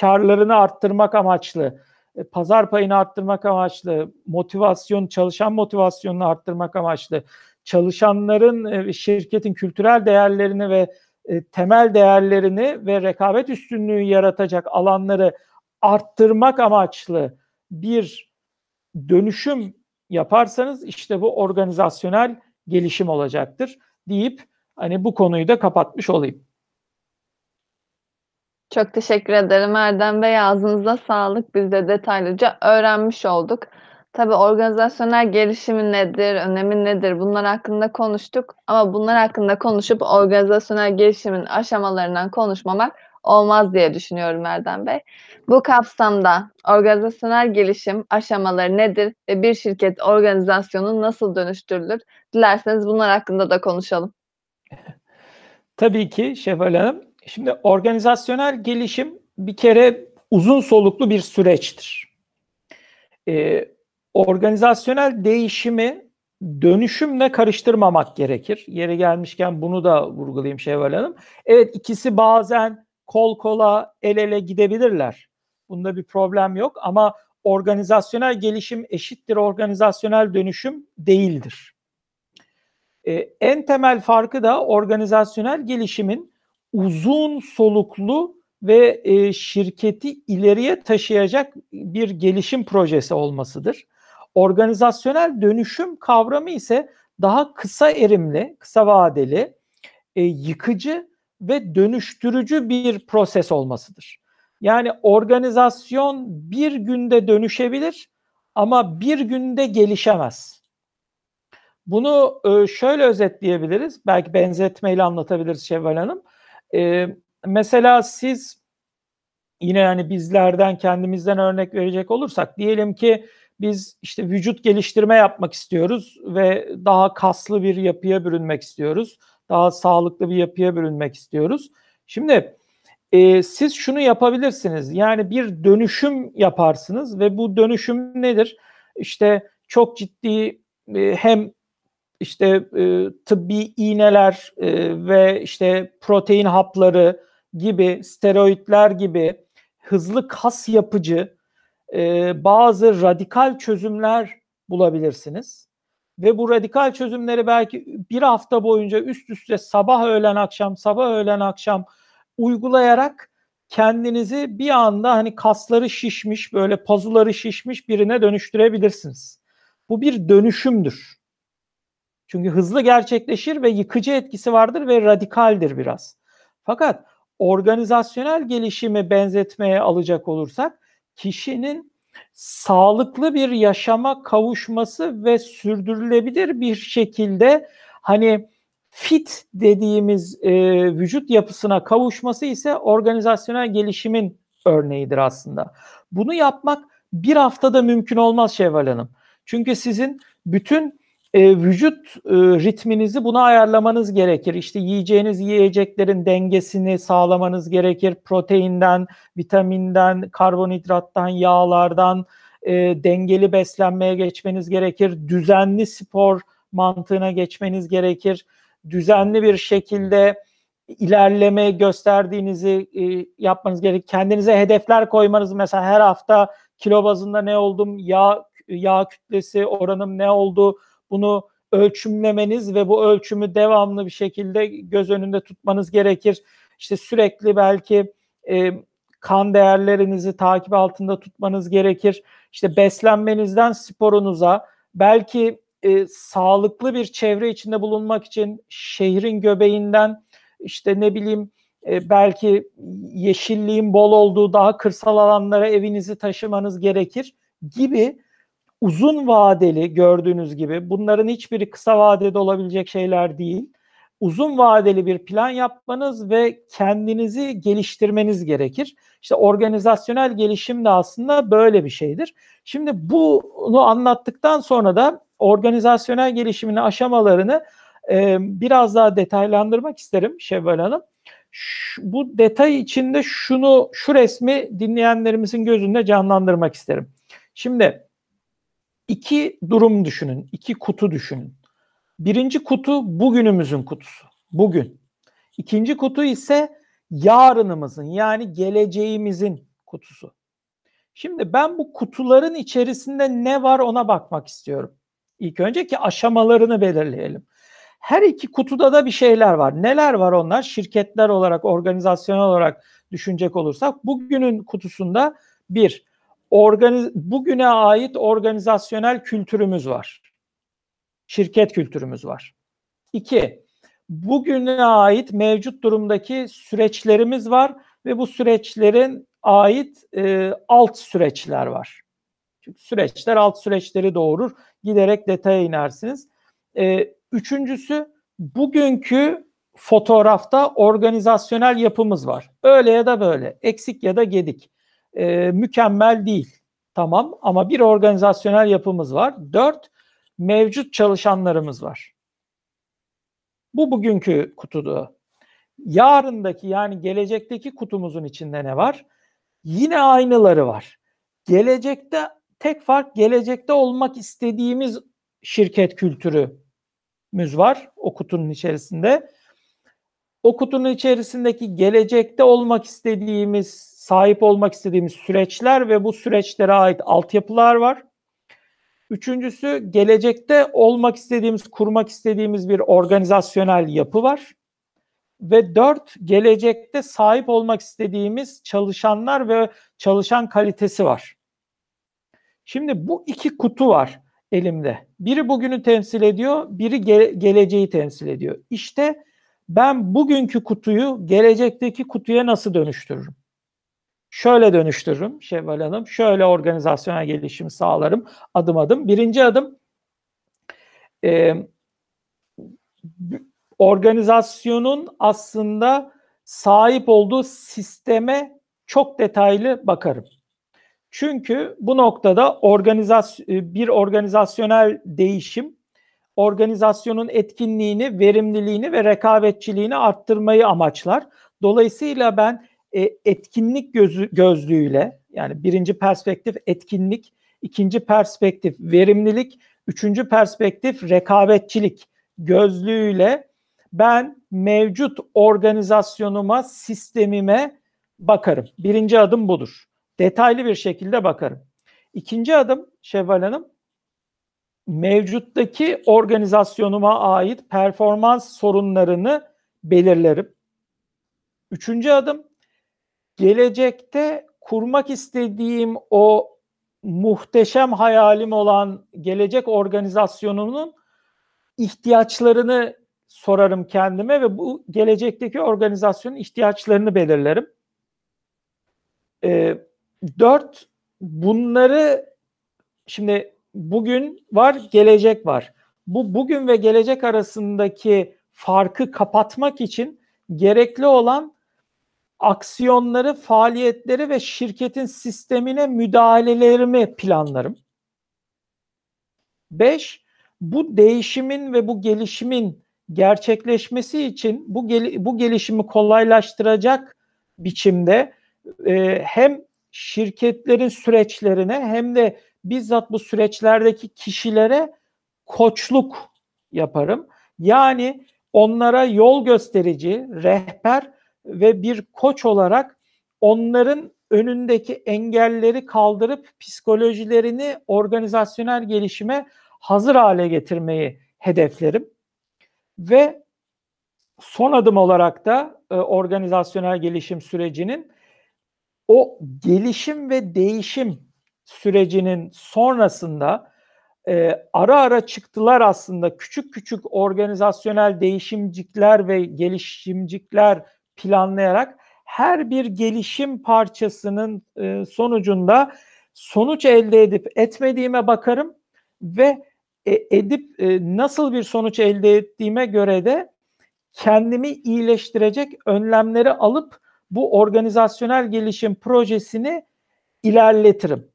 karlarını arttırmak amaçlı, pazar payını arttırmak amaçlı, motivasyon, çalışan motivasyonunu arttırmak amaçlı, çalışanların e, şirketin kültürel değerlerini ve e, temel değerlerini ve rekabet üstünlüğü yaratacak alanları arttırmak amaçlı bir dönüşüm yaparsanız işte bu organizasyonel gelişim olacaktır deyip hani bu konuyu da kapatmış olayım. Çok teşekkür ederim Erdem Bey. Ağzınıza sağlık. Biz de detaylıca öğrenmiş olduk. Tabii organizasyonel gelişimi nedir, önemi nedir bunlar hakkında konuştuk. Ama bunlar hakkında konuşup organizasyonel gelişimin aşamalarından konuşmamak olmaz diye düşünüyorum Erdem Bey. Bu kapsamda organizasyonel gelişim aşamaları nedir ve bir şirket organizasyonu nasıl dönüştürülür? Dilerseniz bunlar hakkında da konuşalım. Tabii ki Şevval Hanım. Şimdi organizasyonel gelişim bir kere uzun soluklu bir süreçtir. Ee, organizasyonel değişimi dönüşümle karıştırmamak gerekir. Yeri gelmişken bunu da vurgulayayım Şevval Hanım. Evet ikisi bazen kol kola el ele gidebilirler. Bunda bir problem yok ama organizasyonel gelişim eşittir organizasyonel dönüşüm değildir. Ee, en temel farkı da organizasyonel gelişimin uzun soluklu ve e, şirketi ileriye taşıyacak bir gelişim projesi olmasıdır. Organizasyonel dönüşüm kavramı ise daha kısa erimli, kısa vadeli, e, yıkıcı ve dönüştürücü bir proses olmasıdır. Yani organizasyon bir günde dönüşebilir ama bir günde gelişemez. Bunu e, şöyle özetleyebiliriz. Belki benzetmeyle anlatabiliriz Şevval Hanım. E, mesela siz yine yani bizlerden kendimizden örnek verecek olursak diyelim ki biz işte vücut geliştirme yapmak istiyoruz ve daha kaslı bir yapıya bürünmek istiyoruz. Daha sağlıklı bir yapıya bürünmek istiyoruz. Şimdi e, siz şunu yapabilirsiniz. Yani bir dönüşüm yaparsınız ve bu dönüşüm nedir? İşte çok ciddi e, hem işte e, tıbbi iğneler e, ve işte protein hapları gibi, steroidler gibi hızlı kas yapıcı e, bazı radikal çözümler bulabilirsiniz. Ve bu radikal çözümleri belki bir hafta boyunca üst üste sabah öğlen akşam sabah öğlen akşam uygulayarak kendinizi bir anda hani kasları şişmiş böyle pazuları şişmiş birine dönüştürebilirsiniz. Bu bir dönüşümdür. Çünkü hızlı gerçekleşir ve yıkıcı etkisi vardır ve radikaldir biraz. Fakat organizasyonel gelişimi benzetmeye alacak olursak kişinin sağlıklı bir yaşama kavuşması ve sürdürülebilir bir şekilde hani fit dediğimiz e, vücut yapısına kavuşması ise organizasyonel gelişimin örneğidir aslında. Bunu yapmak bir haftada mümkün olmaz Şevval Hanım. Çünkü sizin bütün e, vücut e, ritminizi buna ayarlamanız gerekir. İşte yiyeceğiniz yiyeceklerin dengesini sağlamanız gerekir. Proteinden, vitaminden, karbonhidrattan, yağlardan e, dengeli beslenmeye geçmeniz gerekir. Düzenli spor mantığına geçmeniz gerekir. Düzenli bir şekilde ilerleme gösterdiğinizi e, yapmanız gerekir. Kendinize hedefler koymanız mesela her hafta kilo bazında ne oldum, yağ yağ kütlesi oranım ne oldu, bunu ölçümlemeniz ve bu ölçümü devamlı bir şekilde göz önünde tutmanız gerekir. İşte sürekli belki e, kan değerlerinizi takip altında tutmanız gerekir. İşte beslenmenizden sporunuza belki e, sağlıklı bir çevre içinde bulunmak için şehrin göbeğinden işte ne bileyim e, belki yeşilliğin bol olduğu daha kırsal alanlara evinizi taşımanız gerekir gibi uzun vadeli gördüğünüz gibi bunların hiçbiri kısa vadede olabilecek şeyler değil. Uzun vadeli bir plan yapmanız ve kendinizi geliştirmeniz gerekir. İşte organizasyonel gelişim de aslında böyle bir şeydir. Şimdi bunu anlattıktan sonra da organizasyonel gelişimin aşamalarını e, biraz daha detaylandırmak isterim Şevval Hanım. Şu, bu detay içinde şunu, şu resmi dinleyenlerimizin gözünde canlandırmak isterim. Şimdi iki durum düşünün, iki kutu düşünün. Birinci kutu bugünümüzün kutusu, bugün. İkinci kutu ise yarınımızın yani geleceğimizin kutusu. Şimdi ben bu kutuların içerisinde ne var ona bakmak istiyorum. İlk önce ki aşamalarını belirleyelim. Her iki kutuda da bir şeyler var. Neler var onlar? Şirketler olarak, organizasyonel olarak düşünecek olursak bugünün kutusunda bir, organiz bugüne ait organizasyonel kültürümüz var. Şirket kültürümüz var. İki, bugüne ait mevcut durumdaki süreçlerimiz var ve bu süreçlerin ait e, alt süreçler var. Çünkü süreçler alt süreçleri doğurur. Giderek detaya inersiniz. E, üçüncüsü bugünkü fotoğrafta organizasyonel yapımız var. Öyle ya da böyle, eksik ya da gedik. E, mükemmel değil. Tamam ama bir organizasyonel yapımız var. Dört, mevcut çalışanlarımız var. Bu bugünkü kutuda. Yarındaki yani gelecekteki kutumuzun içinde ne var? Yine aynıları var. Gelecekte tek fark gelecekte olmak istediğimiz şirket kültürümüz var o kutunun içerisinde. O kutunun içerisindeki gelecekte olmak istediğimiz, sahip olmak istediğimiz süreçler ve bu süreçlere ait altyapılar var. Üçüncüsü gelecekte olmak istediğimiz, kurmak istediğimiz bir organizasyonel yapı var. Ve dört, gelecekte sahip olmak istediğimiz çalışanlar ve çalışan kalitesi var. Şimdi bu iki kutu var elimde. Biri bugünü temsil ediyor, biri ge- geleceği temsil ediyor. İşte ben bugünkü kutuyu gelecekteki kutuya nasıl dönüştürürüm? Şöyle dönüştürürüm Şevval Hanım. Şöyle organizasyonel gelişim sağlarım adım adım. Birinci adım e, organizasyonun aslında sahip olduğu sisteme çok detaylı bakarım. Çünkü bu noktada organizasyon bir organizasyonel değişim organizasyonun etkinliğini, verimliliğini ve rekabetçiliğini arttırmayı amaçlar. Dolayısıyla ben e, etkinlik gözü, gözlüğüyle yani birinci perspektif etkinlik, ikinci perspektif verimlilik, üçüncü perspektif rekabetçilik gözlüğüyle ben mevcut organizasyonuma, sistemime bakarım. Birinci adım budur. Detaylı bir şekilde bakarım. İkinci adım Şevval Hanım, mevcuttaki organizasyonuma ait performans sorunlarını belirlerim. Üçüncü adım, gelecekte kurmak istediğim o muhteşem hayalim olan gelecek organizasyonunun ihtiyaçlarını sorarım kendime ve bu gelecekteki organizasyonun ihtiyaçlarını belirlerim. E, dört, bunları şimdi bugün var, gelecek var. Bu bugün ve gelecek arasındaki farkı kapatmak için gerekli olan aksiyonları, faaliyetleri ve şirketin sistemine müdahalelerimi planlarım. Beş, bu değişimin ve bu gelişimin gerçekleşmesi için bu gel bu gelişimi kolaylaştıracak biçimde e, hem şirketlerin süreçlerine hem de bizzat bu süreçlerdeki kişilere koçluk yaparım. Yani onlara yol gösterici, rehber ve bir koç olarak onların önündeki engelleri kaldırıp psikolojilerini organizasyonel gelişime hazır hale getirmeyi hedeflerim. Ve son adım olarak da e, organizasyonel gelişim sürecinin o gelişim ve değişim sürecinin sonrasında e, ara ara çıktılar aslında küçük küçük organizasyonel değişimcikler ve gelişimcikler planlayarak her bir gelişim parçasının e, sonucunda sonuç elde edip etmediğime bakarım ve e, edip e, nasıl bir sonuç elde ettiğime göre de kendimi iyileştirecek önlemleri alıp bu organizasyonel gelişim projesini ilerletirim.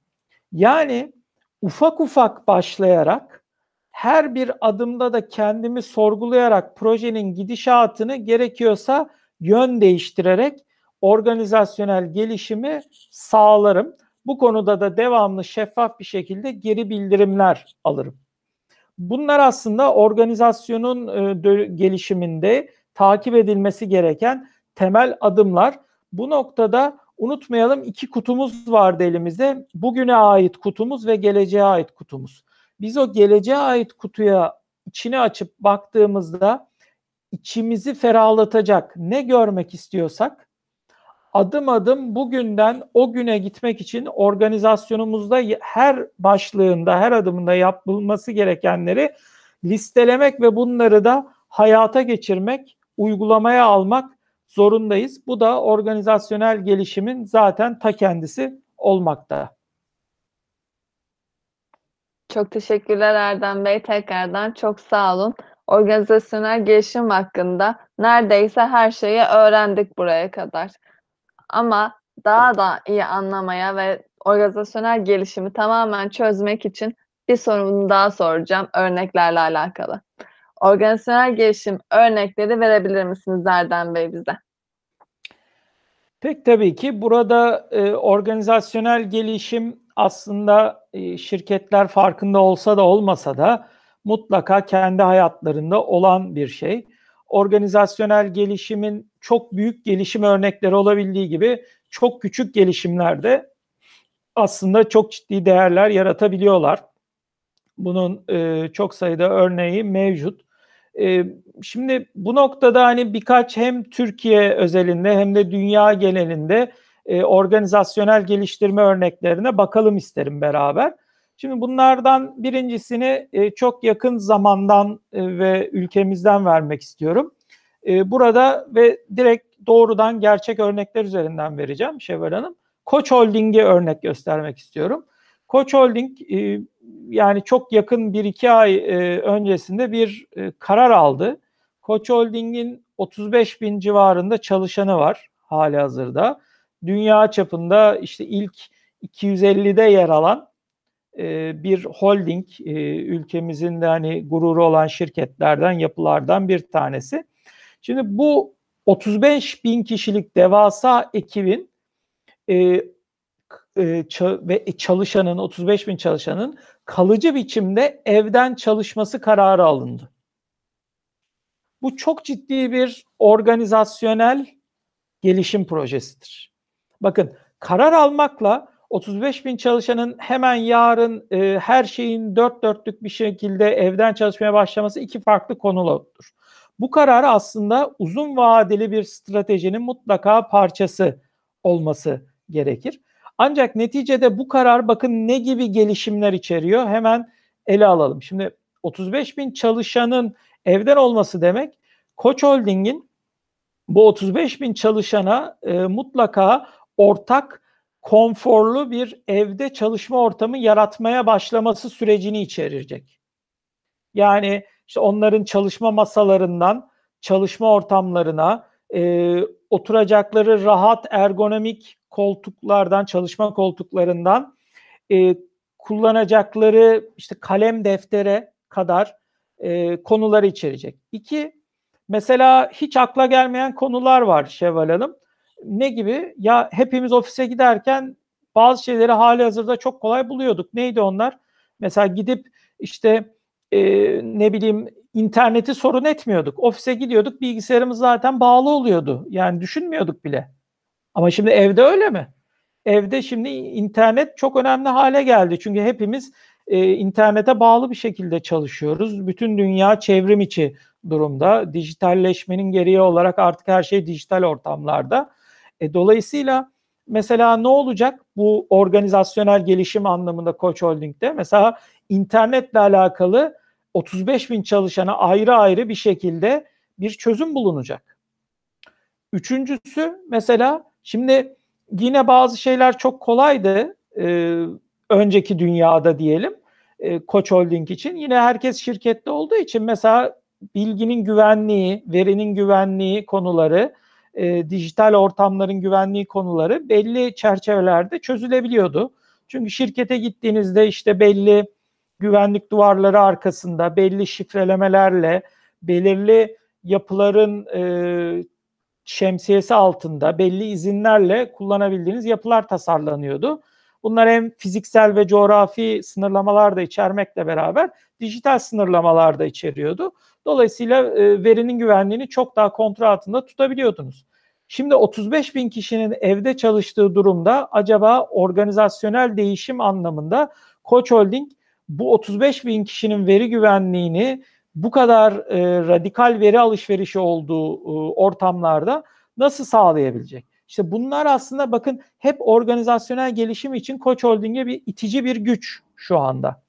Yani ufak ufak başlayarak her bir adımda da kendimi sorgulayarak projenin gidişatını gerekiyorsa yön değiştirerek organizasyonel gelişimi sağlarım. Bu konuda da devamlı şeffaf bir şekilde geri bildirimler alırım. Bunlar aslında organizasyonun e, gelişiminde takip edilmesi gereken temel adımlar. Bu noktada unutmayalım iki kutumuz vardı elimizde. Bugüne ait kutumuz ve geleceğe ait kutumuz. Biz o geleceğe ait kutuya içini açıp baktığımızda içimizi ferahlatacak ne görmek istiyorsak adım adım bugünden o güne gitmek için organizasyonumuzda her başlığında, her adımında yapılması gerekenleri listelemek ve bunları da hayata geçirmek, uygulamaya almak zorundayız. Bu da organizasyonel gelişimin zaten ta kendisi olmakta. Çok teşekkürler Erdem Bey. Tekrardan çok sağ olun. Organizasyonel gelişim hakkında neredeyse her şeyi öğrendik buraya kadar. Ama daha da iyi anlamaya ve organizasyonel gelişimi tamamen çözmek için bir sorunu daha soracağım örneklerle alakalı. Organizasyonel gelişim örnekleri verebilir misiniz Erdem Bey bize? Pek tabii ki burada e, organizasyonel gelişim aslında e, şirketler farkında olsa da olmasa da mutlaka kendi hayatlarında olan bir şey. Organizasyonel gelişimin çok büyük gelişim örnekleri olabildiği gibi çok küçük gelişimlerde aslında çok ciddi değerler yaratabiliyorlar. Bunun e, çok sayıda örneği mevcut. E, şimdi bu noktada hani birkaç hem Türkiye özelinde hem de dünya genelinde e, organizasyonel geliştirme örneklerine bakalım isterim beraber. Şimdi bunlardan birincisini e, çok yakın zamandan e, ve ülkemizden vermek istiyorum. E, burada ve direkt doğrudan gerçek örnekler üzerinden vereceğim Şevval Hanım. Koç Holding'e örnek göstermek istiyorum. Koç Holding yani çok yakın bir iki ay öncesinde bir karar aldı. Koç Holding'in 35 bin civarında çalışanı var hali hazırda. Dünya çapında işte ilk 250'de yer alan bir holding e, ülkemizin de hani gururu olan şirketlerden, yapılardan bir tanesi. Şimdi bu 35 bin kişilik devasa ekibin e, e, ve çalışanın 35 bin çalışanın kalıcı biçimde evden çalışması kararı alındı. Bu çok ciddi bir organizasyonel gelişim projesidir. Bakın karar almakla 35 bin çalışanın hemen yarın e, her şeyin dört dörtlük bir şekilde evden çalışmaya başlaması iki farklı konudur. Bu kararı aslında uzun vadeli bir stratejinin mutlaka parçası olması gerekir. Ancak neticede bu karar bakın ne gibi gelişimler içeriyor hemen ele alalım. Şimdi 35 bin çalışanın evden olması demek Koç Holding'in bu 35 bin çalışana e, mutlaka ortak konforlu bir evde çalışma ortamı yaratmaya başlaması sürecini içerecek. Yani işte onların çalışma masalarından çalışma ortamlarına, e, oturacakları rahat ergonomik koltuklardan, çalışma koltuklarından e, kullanacakları işte kalem deftere kadar e, konuları içerecek. İki, mesela hiç akla gelmeyen konular var Şevval Hanım. Ne gibi? Ya hepimiz ofise giderken bazı şeyleri hali hazırda çok kolay buluyorduk. Neydi onlar? Mesela gidip işte e, ne bileyim interneti sorun etmiyorduk. Ofise gidiyorduk bilgisayarımız zaten bağlı oluyordu. Yani düşünmüyorduk bile. Ama şimdi evde öyle mi? Evde şimdi internet çok önemli hale geldi. Çünkü hepimiz e, internete bağlı bir şekilde çalışıyoruz. Bütün dünya çevrim içi durumda. Dijitalleşmenin gereği olarak artık her şey dijital ortamlarda. E, dolayısıyla mesela ne olacak bu organizasyonel gelişim anlamında Koç Holding'de? Mesela internetle alakalı 35 bin çalışana ayrı ayrı bir şekilde bir çözüm bulunacak. Üçüncüsü mesela şimdi yine bazı şeyler çok kolaydı e, önceki dünyada diyelim e, Koç Holding için. Yine herkes şirkette olduğu için mesela bilginin güvenliği, verinin güvenliği konuları, e, dijital ortamların güvenliği konuları belli çerçevelerde çözülebiliyordu. Çünkü şirkete gittiğinizde işte belli güvenlik duvarları arkasında, belli şifrelemelerle, belirli yapıların e, şemsiyesi altında, belli izinlerle kullanabildiğiniz yapılar tasarlanıyordu. Bunlar hem fiziksel ve coğrafi sınırlamalar da içermekle beraber dijital sınırlamalar da içeriyordu. Dolayısıyla e, verinin güvenliğini çok daha kontrol altında tutabiliyordunuz. Şimdi 35 bin kişinin evde çalıştığı durumda acaba organizasyonel değişim anlamında Koç Holding bu 35 bin kişinin veri güvenliğini bu kadar e, radikal veri alışverişi olduğu e, ortamlarda nasıl sağlayabilecek? İşte bunlar aslında bakın hep organizasyonel gelişim için Koç Holding'e bir itici bir güç şu anda.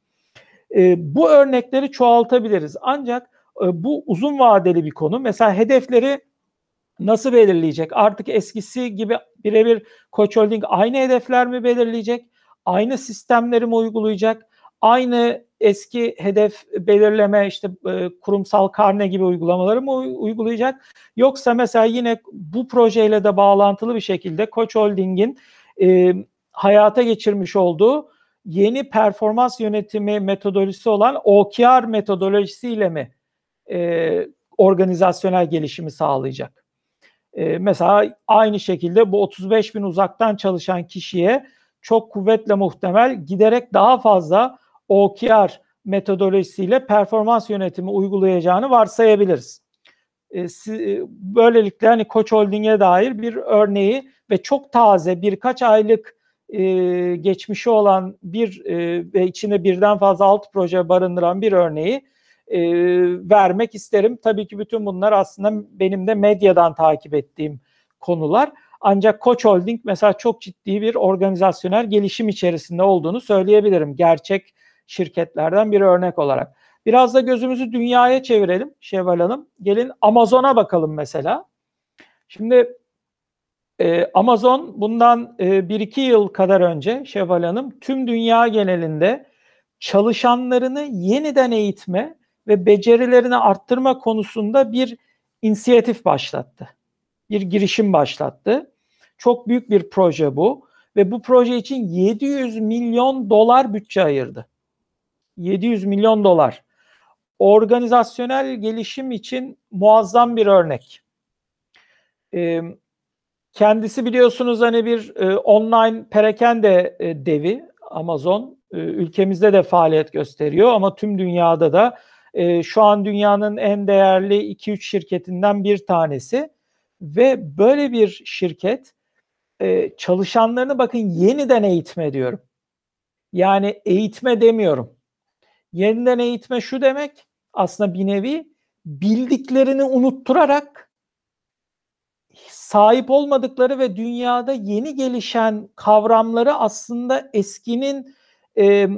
E, bu örnekleri çoğaltabiliriz. Ancak e, bu uzun vadeli bir konu. Mesela hedefleri nasıl belirleyecek? Artık eskisi gibi birebir Koç Holding aynı hedefler mi belirleyecek? Aynı sistemleri mi uygulayacak? Aynı eski hedef belirleme işte e, kurumsal karne gibi uygulamaları mı uygulayacak? Yoksa mesela yine bu projeyle de bağlantılı bir şekilde Koç Holding'in e, hayata geçirmiş olduğu yeni performans yönetimi metodolojisi olan OKR metodolojisiyle mi e, organizasyonel gelişimi sağlayacak? E, mesela aynı şekilde bu 35 bin uzaktan çalışan kişiye çok kuvvetle muhtemel giderek daha fazla OKR metodolojisiyle performans yönetimi uygulayacağını varsayabiliriz. E, böylelikle hani Koç Holding'e dair bir örneği ve çok taze birkaç aylık e, geçmişi olan bir e, ve içinde birden fazla alt proje barındıran bir örneği e, vermek isterim. Tabii ki bütün bunlar aslında benim de medyadan takip ettiğim konular. Ancak Koç Holding mesela çok ciddi bir organizasyonel gelişim içerisinde olduğunu söyleyebilirim. Gerçek şirketlerden bir örnek olarak. Biraz da gözümüzü dünyaya çevirelim Şevval Hanım. Gelin Amazon'a bakalım mesela. Şimdi e, Amazon bundan e, 1-2 yıl kadar önce Şevval Hanım tüm dünya genelinde çalışanlarını yeniden eğitme ve becerilerini arttırma konusunda bir inisiyatif başlattı. Bir girişim başlattı. Çok büyük bir proje bu ve bu proje için 700 milyon dolar bütçe ayırdı. 700 milyon dolar. Organizasyonel gelişim için muazzam bir örnek. Ee, kendisi biliyorsunuz hani bir e, online perakende e, devi Amazon e, ülkemizde de faaliyet gösteriyor ama tüm dünyada da e, şu an dünyanın en değerli 2-3 şirketinden bir tanesi ve böyle bir şirket e, çalışanlarını bakın yeniden eğitme diyorum. Yani eğitme demiyorum. Yeniden eğitme şu demek aslında bir nevi bildiklerini unutturarak sahip olmadıkları ve dünyada yeni gelişen kavramları aslında eskinin e,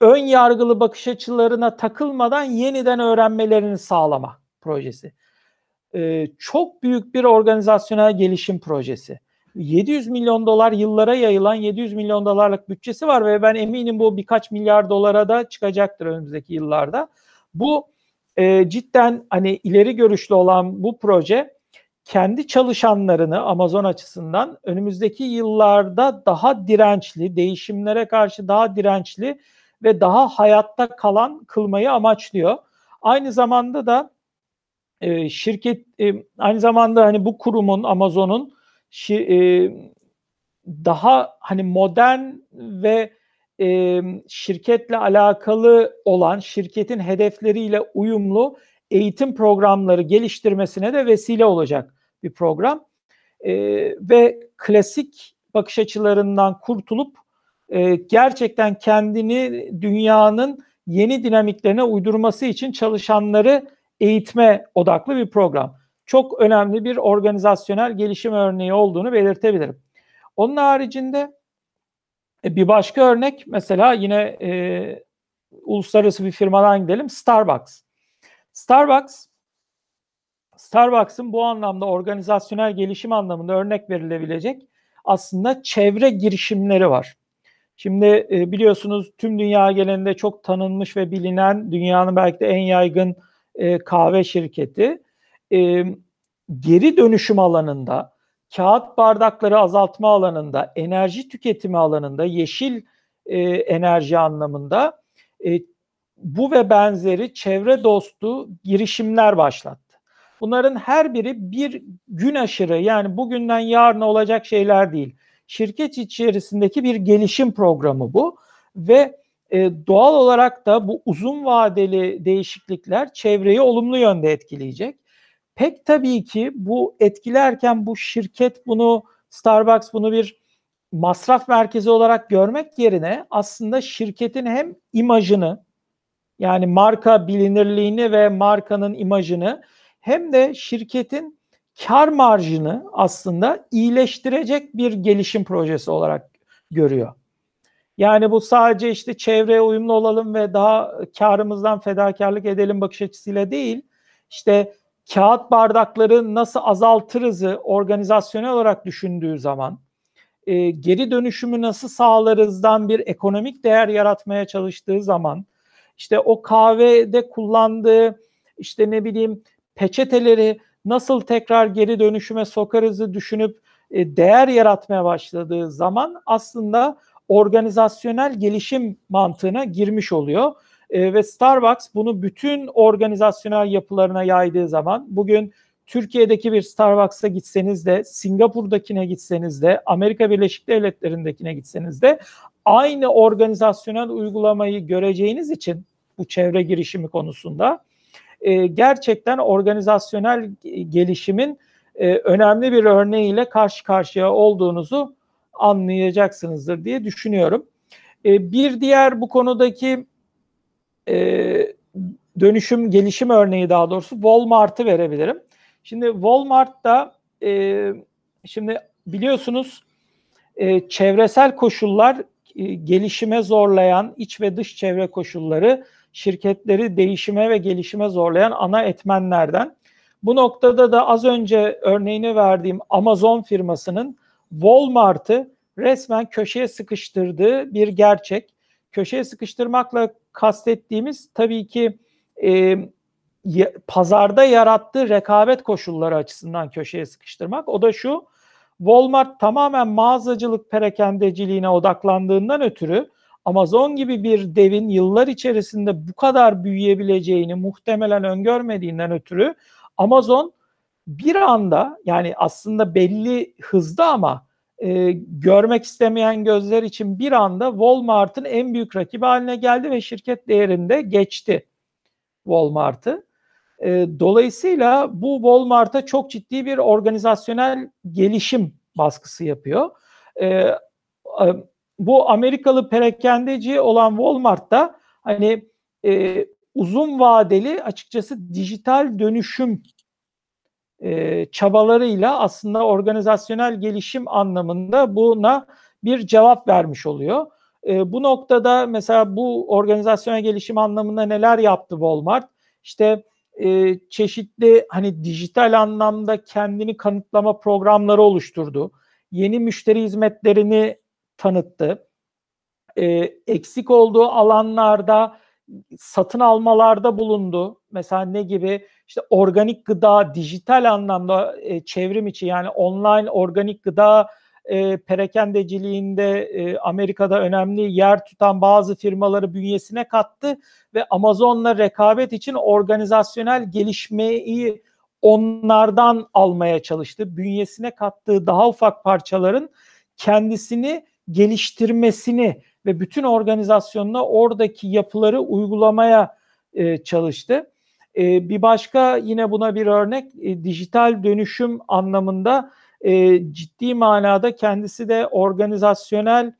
ön yargılı bakış açılarına takılmadan yeniden öğrenmelerini sağlama projesi. E, çok büyük bir organizasyonel gelişim projesi. 700 milyon dolar yıllara yayılan 700 milyon dolarlık bütçesi var ve ben eminim bu birkaç milyar dolara da çıkacaktır önümüzdeki yıllarda. Bu e, cidden hani ileri görüşlü olan bu proje kendi çalışanlarını Amazon açısından önümüzdeki yıllarda daha dirençli, değişimlere karşı daha dirençli ve daha hayatta kalan kılmayı amaçlıyor. Aynı zamanda da e, şirket e, aynı zamanda hani bu kurumun Amazon'un şi, e, daha hani modern ve e, şirketle alakalı olan şirketin hedefleriyle uyumlu eğitim programları geliştirmesine de vesile olacak bir program e, ve klasik bakış açılarından kurtulup e, gerçekten kendini dünyanın yeni dinamiklerine uydurması için çalışanları eğitme odaklı bir program. Çok önemli bir organizasyonel gelişim örneği olduğunu belirtebilirim. Onun haricinde e, bir başka örnek mesela yine e, uluslararası bir firmadan gidelim. Starbucks. Starbucks Starbucks'ın bu anlamda organizasyonel gelişim anlamında örnek verilebilecek aslında çevre girişimleri var. Şimdi e, biliyorsunuz tüm dünya genelinde çok tanınmış ve bilinen dünyanın belki de en yaygın e, kahve şirketi. E, geri dönüşüm alanında, kağıt bardakları azaltma alanında, enerji tüketimi alanında, yeşil enerji anlamında bu ve benzeri çevre dostu girişimler başlattı. Bunların her biri bir gün aşırı yani bugünden yarına olacak şeyler değil şirket içerisindeki bir gelişim programı bu ve e, doğal olarak da bu uzun vadeli değişiklikler çevreyi olumlu yönde etkileyecek. Pek tabii ki bu etkilerken bu şirket bunu Starbucks bunu bir masraf merkezi olarak görmek yerine aslında şirketin hem imajını yani marka bilinirliğini ve markanın imajını hem de şirketin kar marjını aslında iyileştirecek bir gelişim projesi olarak görüyor. Yani bu sadece işte çevreye uyumlu olalım ve daha karımızdan fedakarlık edelim bakış açısıyla değil. İşte kağıt bardakları nasıl azaltırızı organizasyonel olarak düşündüğü zaman e, geri dönüşümü nasıl sağlarızdan bir ekonomik değer yaratmaya çalıştığı zaman işte o kahvede kullandığı işte ne bileyim peçeteleri nasıl tekrar geri dönüşüme sokarızı düşünüp e, değer yaratmaya başladığı zaman aslında organizasyonel gelişim mantığına girmiş oluyor. E, ve Starbucks bunu bütün organizasyonel yapılarına yaydığı zaman bugün Türkiye'deki bir Starbucks'a gitseniz de, Singapur'dakine gitseniz de, Amerika Birleşik Devletleri'ndekine gitseniz de aynı organizasyonel uygulamayı göreceğiniz için bu çevre girişimi konusunda e, gerçekten organizasyonel gelişimin e, önemli bir örneğiyle karşı karşıya olduğunuzu anlayacaksınızdır diye düşünüyorum. E, bir diğer bu konudaki e, dönüşüm, gelişim örneği daha doğrusu Walmart'ı verebilirim. Şimdi Walmart'ta e, şimdi biliyorsunuz e, çevresel koşullar e, gelişime zorlayan iç ve dış çevre koşulları şirketleri değişime ve gelişime zorlayan ana etmenlerden. Bu noktada da az önce örneğini verdiğim Amazon firmasının Walmart'ı resmen köşeye sıkıştırdığı bir gerçek. Köşeye sıkıştırmakla kastettiğimiz tabii ki e, pazarda yarattığı rekabet koşulları açısından köşeye sıkıştırmak. O da şu, Walmart tamamen mağazacılık perakendeciliğine odaklandığından ötürü Amazon gibi bir devin yıllar içerisinde bu kadar büyüyebileceğini muhtemelen öngörmediğinden ötürü Amazon bir anda yani aslında belli hızda ama e, görmek istemeyen gözler için bir anda Walmart'ın en büyük rakibi haline geldi ve şirket değerinde geçti Walmart'ı. E, dolayısıyla bu Walmart'a çok ciddi bir organizasyonel gelişim baskısı yapıyor. E, bu Amerikalı perakendeci olan Walmart'ta hani e, uzun vadeli açıkçası dijital dönüşüm e, çabalarıyla aslında organizasyonel gelişim anlamında buna bir cevap vermiş oluyor. E, bu noktada mesela bu organizasyonel gelişim anlamında neler yaptı Walmart? İşte e, çeşitli hani dijital anlamda kendini kanıtlama programları oluşturdu. Yeni müşteri hizmetlerini tanıttı. E, eksik olduğu alanlarda satın almalarda bulundu. Mesela ne gibi? İşte organik gıda, dijital anlamda e, çevrim içi yani online organik gıda e, perakendeciliğinde e, Amerika'da önemli yer tutan bazı firmaları bünyesine kattı ve Amazon'la rekabet için organizasyonel gelişmeyi onlardan almaya çalıştı. Bünyesine kattığı daha ufak parçaların kendisini geliştirmesini ve bütün organizasyonuna oradaki yapıları uygulamaya e, çalıştı. E, bir başka yine buna bir örnek e, dijital dönüşüm anlamında e, ciddi manada kendisi de organizasyonel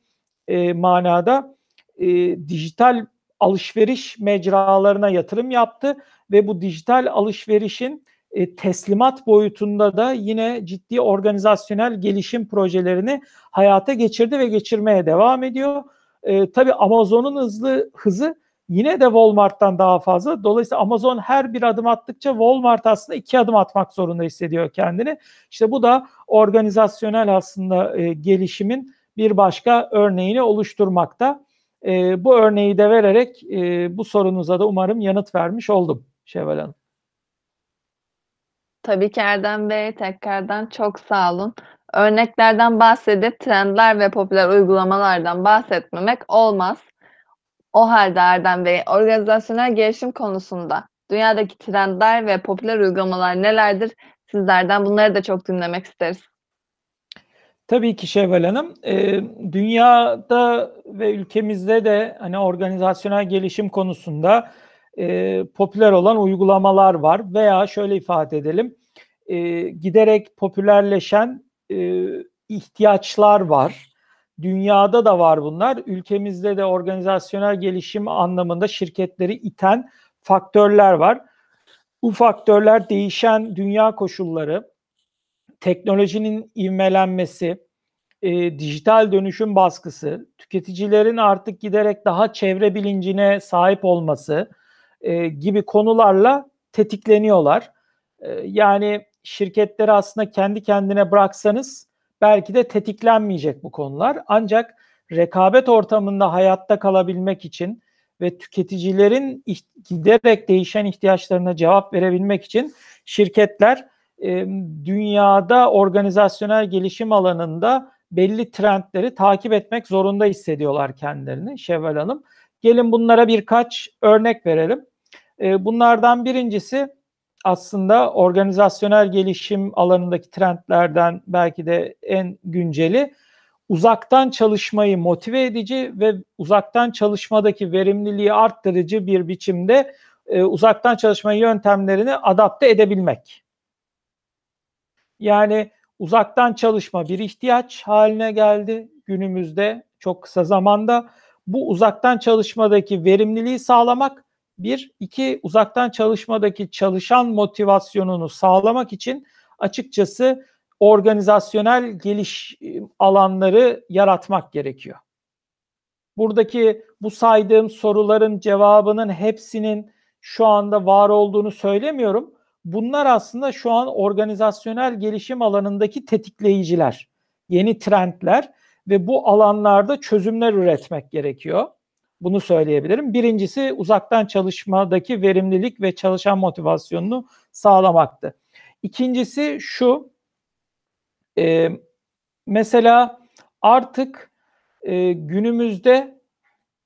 e, manada e, dijital alışveriş mecralarına yatırım yaptı ve bu dijital alışverişin e, teslimat boyutunda da yine ciddi organizasyonel gelişim projelerini hayata geçirdi ve geçirmeye devam ediyor. E, tabii Amazon'un hızlı hızı yine de Walmart'tan daha fazla. Dolayısıyla Amazon her bir adım attıkça Walmart aslında iki adım atmak zorunda hissediyor kendini. İşte bu da organizasyonel aslında e, gelişimin bir başka örneğini oluşturmakta. E, bu örneği de vererek e, bu sorunuza da umarım yanıt vermiş oldum Şevval Hanım. Tabii ki Erdem Bey, tekrardan çok sağ olun. Örneklerden bahsedip trendler ve popüler uygulamalardan bahsetmemek olmaz. O halde Erdem Bey, organizasyonel gelişim konusunda dünyadaki trendler ve popüler uygulamalar nelerdir? Sizlerden bunları da çok dinlemek isteriz. Tabii ki Şevval Hanım. E, dünyada ve ülkemizde de hani organizasyonel gelişim konusunda e, popüler olan uygulamalar var veya şöyle ifade edelim, e, giderek popülerleşen e, ihtiyaçlar var. Dünyada da var bunlar. Ülkemizde de organizasyonel gelişim anlamında şirketleri iten faktörler var. Bu faktörler değişen dünya koşulları, teknolojinin ivmelenmesi, e, dijital dönüşüm baskısı, tüketicilerin artık giderek daha çevre bilincine sahip olması e, gibi konularla tetikleniyorlar. E, yani şirketleri aslında kendi kendine bıraksanız belki de tetiklenmeyecek bu konular. Ancak rekabet ortamında hayatta kalabilmek için ve tüketicilerin giderek değişen ihtiyaçlarına cevap verebilmek için şirketler e, dünyada organizasyonel gelişim alanında belli trendleri takip etmek zorunda hissediyorlar kendilerini Şevval Hanım. Gelin bunlara birkaç örnek verelim. E, bunlardan birincisi aslında organizasyonel gelişim alanındaki trendlerden belki de en günceli uzaktan çalışmayı motive edici ve uzaktan çalışmadaki verimliliği arttırıcı bir biçimde e, uzaktan çalışma yöntemlerini adapte edebilmek. Yani uzaktan çalışma bir ihtiyaç haline geldi günümüzde çok kısa zamanda. Bu uzaktan çalışmadaki verimliliği sağlamak bir, iki uzaktan çalışmadaki çalışan motivasyonunu sağlamak için açıkçası organizasyonel geliş alanları yaratmak gerekiyor. Buradaki bu saydığım soruların cevabının hepsinin şu anda var olduğunu söylemiyorum. Bunlar aslında şu an organizasyonel gelişim alanındaki tetikleyiciler, yeni trendler ve bu alanlarda çözümler üretmek gerekiyor. Bunu söyleyebilirim. Birincisi uzaktan çalışmadaki verimlilik ve çalışan motivasyonunu sağlamaktı. İkincisi şu, e, mesela artık e, günümüzde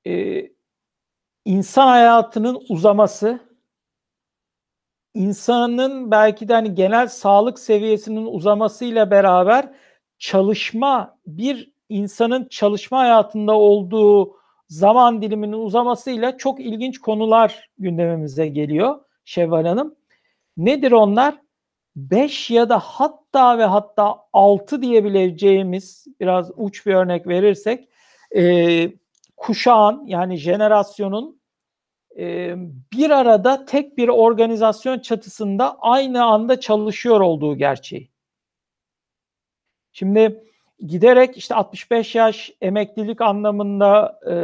e, insan hayatının uzaması, insanın belki de hani genel sağlık seviyesinin uzamasıyla beraber çalışma bir insanın çalışma hayatında olduğu zaman diliminin uzamasıyla çok ilginç konular gündemimize geliyor Şevval Hanım. Nedir onlar? 5 ya da hatta ve hatta 6 diyebileceğimiz biraz uç bir örnek verirsek e, kuşağın yani jenerasyonun e, bir arada tek bir organizasyon çatısında aynı anda çalışıyor olduğu gerçeği. Şimdi giderek işte 65 yaş emeklilik anlamında e,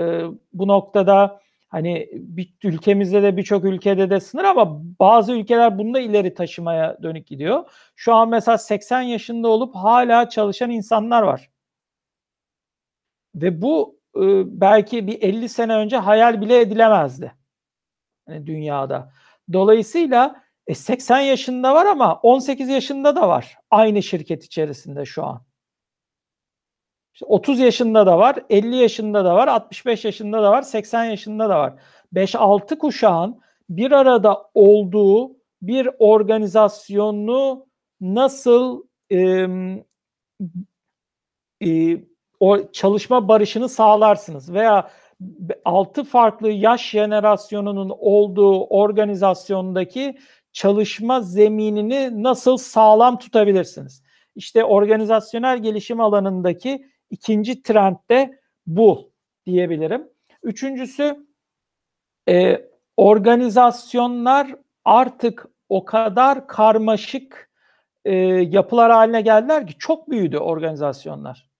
bu noktada hani bir, ülkemizde de birçok ülkede de sınır ama bazı ülkeler bunu da ileri taşımaya dönük gidiyor. Şu an mesela 80 yaşında olup hala çalışan insanlar var. Ve bu e, belki bir 50 sene önce hayal bile edilemezdi. Yani dünyada. Dolayısıyla e, 80 yaşında var ama 18 yaşında da var aynı şirket içerisinde şu an. İşte 30 yaşında da var, 50 yaşında da var, 65 yaşında da var, 80 yaşında da var. 5-6 kuşağın bir arada olduğu bir organizasyonu nasıl e, e, o çalışma barışını sağlarsınız veya 6 farklı yaş jenerasyonunun olduğu organizasyondaki çalışma zeminini nasıl sağlam tutabilirsiniz? İşte organizasyonel gelişim alanındaki İkinci trend de bu diyebilirim. Üçüncüsü e, organizasyonlar artık o kadar karmaşık e, yapılar haline geldiler ki çok büyüdü organizasyonlar.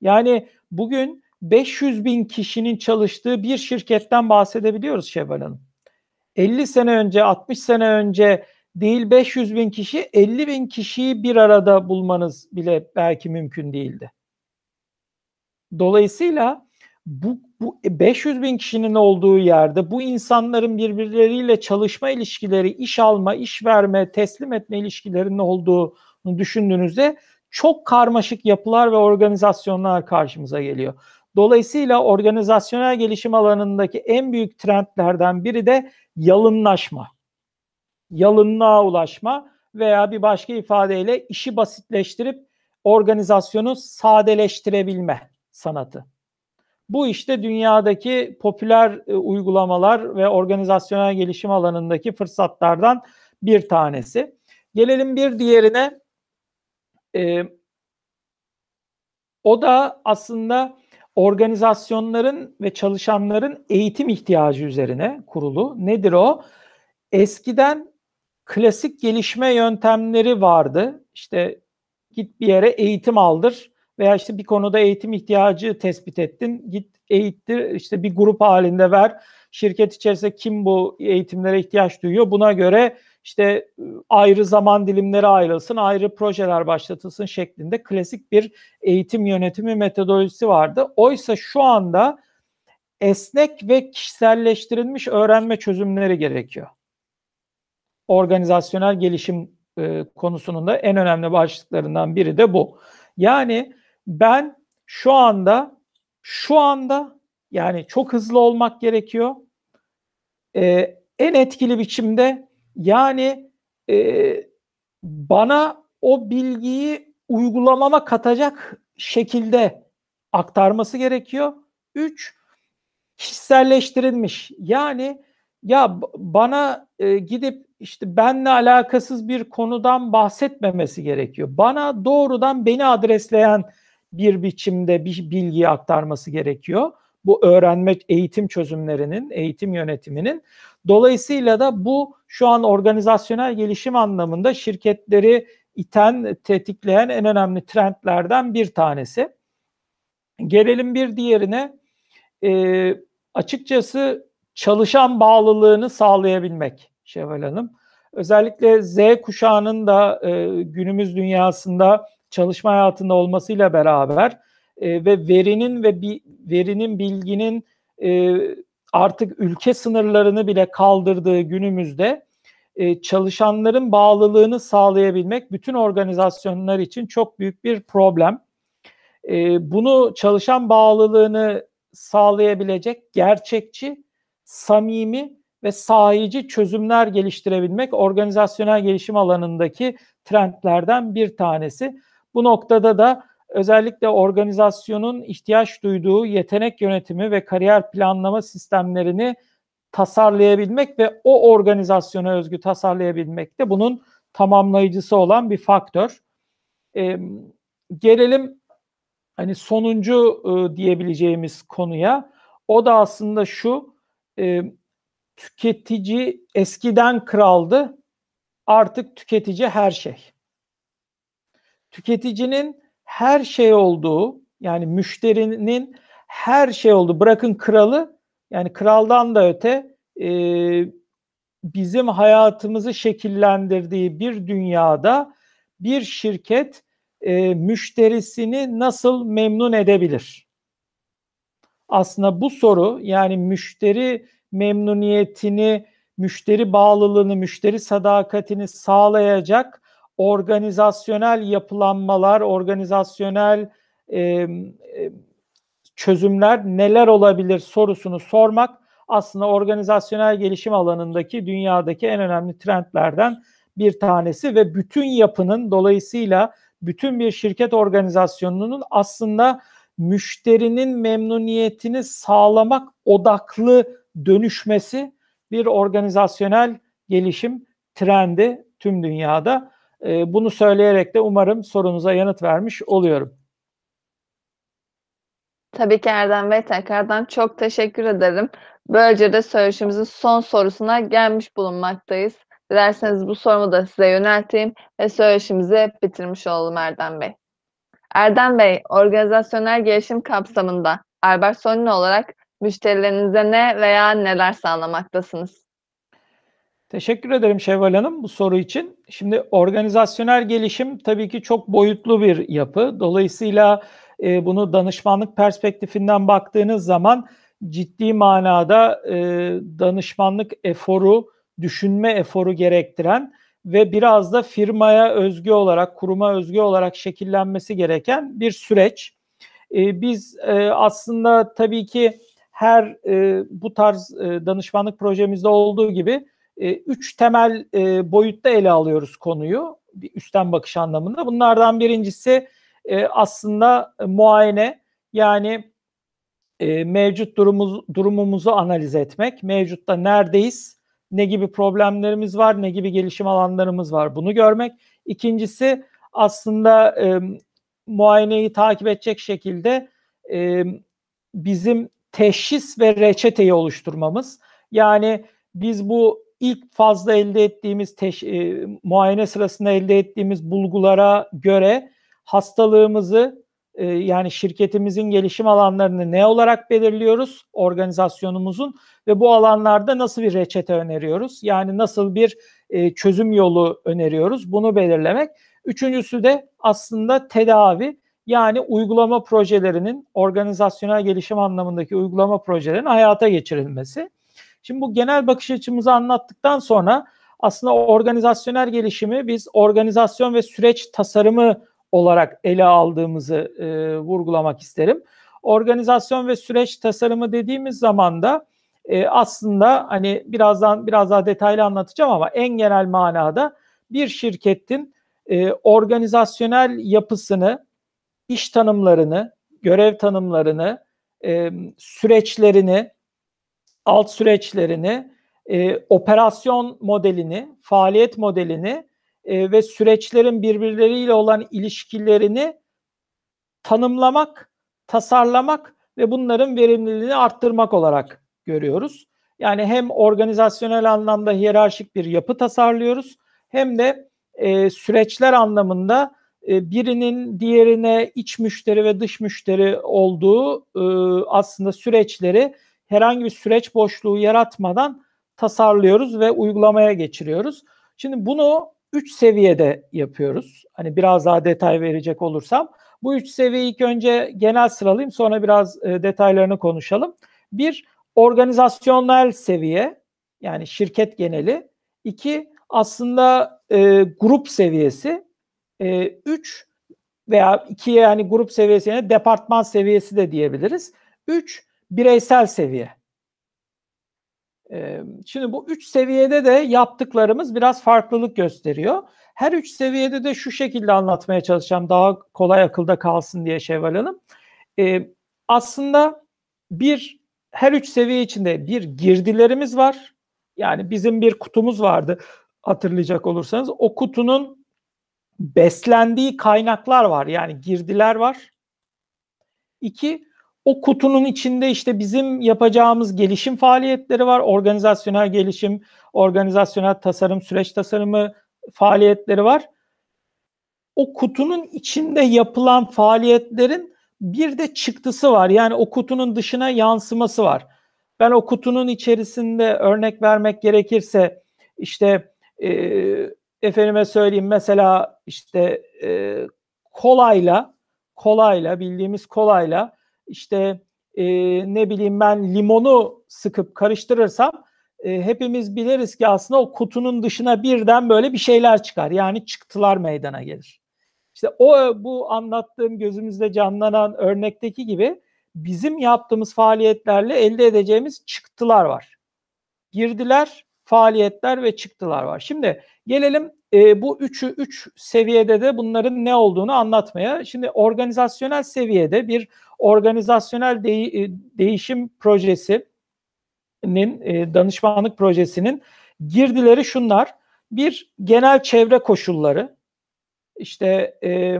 Yani bugün 500.000 kişinin çalıştığı bir şirketten bahsedebiliyoruz Şevval Hanım. 50 sene önce, 60 sene önce değil 500.000 kişi, 50.000 kişiyi bir arada bulmanız bile belki mümkün değildi. Dolayısıyla bu, bu 500 bin kişinin olduğu yerde bu insanların birbirleriyle çalışma ilişkileri, iş alma, iş verme, teslim etme ilişkilerinin olduğunu düşündüğünüzde çok karmaşık yapılar ve organizasyonlar karşımıza geliyor. Dolayısıyla organizasyonel gelişim alanındaki en büyük trendlerden biri de yalınlaşma. Yalınlığa ulaşma veya bir başka ifadeyle işi basitleştirip organizasyonu sadeleştirebilme sanatı. Bu işte dünyadaki popüler e, uygulamalar ve organizasyonel gelişim alanındaki fırsatlardan bir tanesi. Gelelim bir diğerine. E, o da aslında organizasyonların ve çalışanların eğitim ihtiyacı üzerine kurulu. Nedir o? Eskiden klasik gelişme yöntemleri vardı. İşte git bir yere eğitim aldır veya işte bir konuda eğitim ihtiyacı tespit ettin. Git eğittir işte bir grup halinde ver. Şirket içerisinde kim bu eğitimlere ihtiyaç duyuyor? Buna göre işte ayrı zaman dilimleri ayrılsın, ayrı projeler başlatılsın şeklinde klasik bir eğitim yönetimi metodolojisi vardı. Oysa şu anda esnek ve kişiselleştirilmiş öğrenme çözümleri gerekiyor. Organizasyonel gelişim e, konusunun da en önemli başlıklarından biri de bu. Yani ben şu anda şu anda yani çok hızlı olmak gerekiyor. Ee, en etkili biçimde yani e, bana o bilgiyi uygulamama katacak şekilde aktarması gerekiyor. Üç, kişiselleştirilmiş. Yani ya bana e, gidip işte benle alakasız bir konudan bahsetmemesi gerekiyor. Bana doğrudan beni adresleyen bir biçimde bir bilgiyi aktarması gerekiyor. Bu öğrenme eğitim çözümlerinin, eğitim yönetiminin. Dolayısıyla da bu şu an organizasyonel gelişim anlamında şirketleri iten, tetikleyen en önemli trendlerden bir tanesi. Gelelim bir diğerine. E, açıkçası çalışan bağlılığını sağlayabilmek Şevval Hanım. Özellikle Z kuşağının da e, günümüz dünyasında çalışma hayatında olmasıyla beraber e, ve verinin ve bi, verinin bilginin e, artık ülke sınırlarını bile kaldırdığı günümüzde e, çalışanların bağlılığını sağlayabilmek bütün organizasyonlar için çok büyük bir problem. E, bunu çalışan bağlılığını sağlayabilecek gerçekçi, samimi ve sahici çözümler geliştirebilmek organizasyonel gelişim alanındaki trendlerden bir tanesi. Bu noktada da özellikle organizasyonun ihtiyaç duyduğu yetenek yönetimi ve kariyer planlama sistemlerini tasarlayabilmek ve o organizasyona özgü tasarlayabilmek de bunun tamamlayıcısı olan bir faktör. E, gelelim hani sonuncu e, diyebileceğimiz konuya. O da aslında şu e, tüketici eskiden kraldı artık tüketici her şey tüketicinin her şey olduğu yani müşterinin her şey olduğu bırakın kralı yani kraldan da öte e, bizim hayatımızı şekillendirdiği bir dünyada bir şirket e, müşterisini nasıl memnun edebilir? Aslında bu soru yani müşteri memnuniyetini, müşteri bağlılığını, müşteri sadakatini sağlayacak organizasyonel yapılanmalar, organizasyonel e, çözümler neler olabilir sorusunu sormak aslında organizasyonel gelişim alanındaki dünyadaki en önemli trendlerden bir tanesi ve bütün yapının dolayısıyla bütün bir şirket organizasyonunun aslında müşterinin memnuniyetini sağlamak odaklı dönüşmesi bir organizasyonel gelişim trendi tüm dünyada. E, bunu söyleyerek de umarım sorunuza yanıt vermiş oluyorum. Tabii ki Erdem Bey, tekrardan çok teşekkür ederim. Böylece de söyleşimizin son sorusuna gelmiş bulunmaktayız. Dilerseniz bu sorumu da size yönelteyim ve söyleşimizi bitirmiş olalım Erdem Bey. Erdem Bey, organizasyonel gelişim kapsamında Albert Sonne olarak müşterilerinize ne veya neler sağlamaktasınız? Teşekkür ederim Şevval Hanım bu soru için. Şimdi organizasyonel gelişim tabii ki çok boyutlu bir yapı. Dolayısıyla e, bunu danışmanlık perspektifinden baktığınız zaman ciddi manada e, danışmanlık eforu, düşünme eforu gerektiren ve biraz da firmaya özgü olarak, kuruma özgü olarak şekillenmesi gereken bir süreç. E, biz e, aslında tabii ki her e, bu tarz e, danışmanlık projemizde olduğu gibi e, üç temel e, boyutta ele alıyoruz konuyu bir üstten bakış anlamında. Bunlardan birincisi e, aslında muayene yani mevcut durumumuz, durumumuzu analiz etmek. Mevcutta neredeyiz, ne gibi problemlerimiz var, ne gibi gelişim alanlarımız var bunu görmek. İkincisi aslında e, muayeneyi takip edecek şekilde e, bizim teşhis ve reçeteyi oluşturmamız. Yani biz bu ilk fazla elde ettiğimiz teş, e, muayene sırasında elde ettiğimiz bulgulara göre hastalığımızı e, yani şirketimizin gelişim alanlarını ne olarak belirliyoruz organizasyonumuzun ve bu alanlarda nasıl bir reçete öneriyoruz? Yani nasıl bir e, çözüm yolu öneriyoruz? Bunu belirlemek. Üçüncüsü de aslında tedavi yani uygulama projelerinin organizasyonel gelişim anlamındaki uygulama projelerinin hayata geçirilmesi. Şimdi bu genel bakış açımızı anlattıktan sonra aslında organizasyonel gelişimi biz organizasyon ve süreç tasarımı olarak ele aldığımızı e, vurgulamak isterim. Organizasyon ve süreç tasarımı dediğimiz zaman da e, aslında hani birazdan biraz daha detaylı anlatacağım ama en genel manada bir şirketin e, organizasyonel yapısını, iş tanımlarını, görev tanımlarını, e, süreçlerini, alt süreçlerini, e, operasyon modelini, faaliyet modelini e, ve süreçlerin birbirleriyle olan ilişkilerini tanımlamak, tasarlamak ve bunların verimliliğini arttırmak olarak görüyoruz. Yani hem organizasyonel anlamda hiyerarşik bir yapı tasarlıyoruz hem de e, süreçler anlamında e, birinin diğerine iç müşteri ve dış müşteri olduğu e, aslında süreçleri herhangi bir süreç boşluğu yaratmadan tasarlıyoruz ve uygulamaya geçiriyoruz. Şimdi bunu üç seviyede yapıyoruz. Hani biraz daha detay verecek olursam. Bu üç seviyeyi ilk önce genel sıralayayım sonra biraz e, detaylarını konuşalım. Bir, organizasyonel seviye yani şirket geneli. İki, aslında e, grup seviyesi. E, üç veya iki yani grup seviyesine departman seviyesi de diyebiliriz. Üç, bireysel seviye. Şimdi bu üç seviyede de yaptıklarımız biraz farklılık gösteriyor. Her üç seviyede de şu şekilde anlatmaya çalışacağım daha kolay akılda kalsın diye Şevval Hanım. Aslında bir her üç seviye içinde bir girdilerimiz var. Yani bizim bir kutumuz vardı hatırlayacak olursanız. O kutunun beslendiği kaynaklar var. Yani girdiler var. İki, o kutunun içinde işte bizim yapacağımız gelişim faaliyetleri var. Organizasyonel gelişim, organizasyonel tasarım, süreç tasarımı faaliyetleri var. O kutunun içinde yapılan faaliyetlerin bir de çıktısı var. Yani o kutunun dışına yansıması var. Ben o kutunun içerisinde örnek vermek gerekirse işte e, efendime söyleyeyim mesela işte e, kolayla kolayla bildiğimiz kolayla işte e, ne bileyim ben limonu sıkıp karıştırırsam e, hepimiz biliriz ki aslında o kutunun dışına birden böyle bir şeyler çıkar. Yani çıktılar meydana gelir. İşte o bu anlattığım gözümüzde canlanan örnekteki gibi bizim yaptığımız faaliyetlerle elde edeceğimiz çıktılar var. Girdiler, faaliyetler ve çıktılar var. Şimdi gelelim e, bu üçü üç seviyede de bunların ne olduğunu anlatmaya. Şimdi organizasyonel seviyede bir organizasyonel de, e, değişim projesinin e, danışmanlık projesinin girdileri şunlar. Bir genel çevre koşulları, işte e,